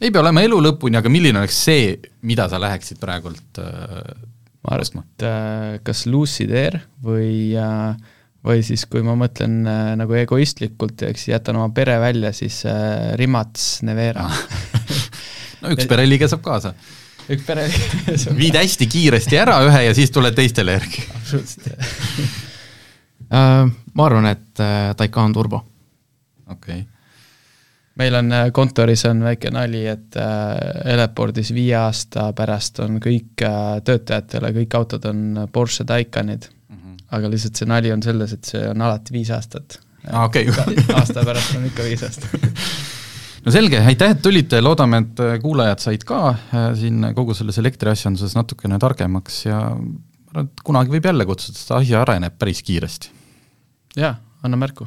Ei pea olema elu lõpuni, aga milline oleks see, mida sa läheksid praegult äh, ma arvan, et äh, kas Lucid Air või äh, või siis, kui ma mõtlen äh, nagu egoistlikult, eks jätan oma pere välja, siis äh, Rimats Nevera no üks pereliige saab kaasa. üks pereliige saab viid hästi kiiresti ära ühe ja siis tuled teistele järgi. absoluutselt uh, ma arvan, et uh, Taycan Turbo. okei okay meil on äh, kontoris on väike nali, et äh, Elepordis viie aasta pärast on kõik äh, töötajatele, kõik autod on Porsche Taycanid mm. -hmm. aga lihtsalt see nali on selles, et see on alati viis aastat. aa, okei. aasta pärast on ikka viis aastat no selge, aitäh, et tulite, loodame, et kuulajad said ka siin kogu selles elektriasjanduses natukene targemaks ja ma arvan, et kunagi võib jälle kutsuda, sest asi areneb päris kiiresti. jaa, anna märku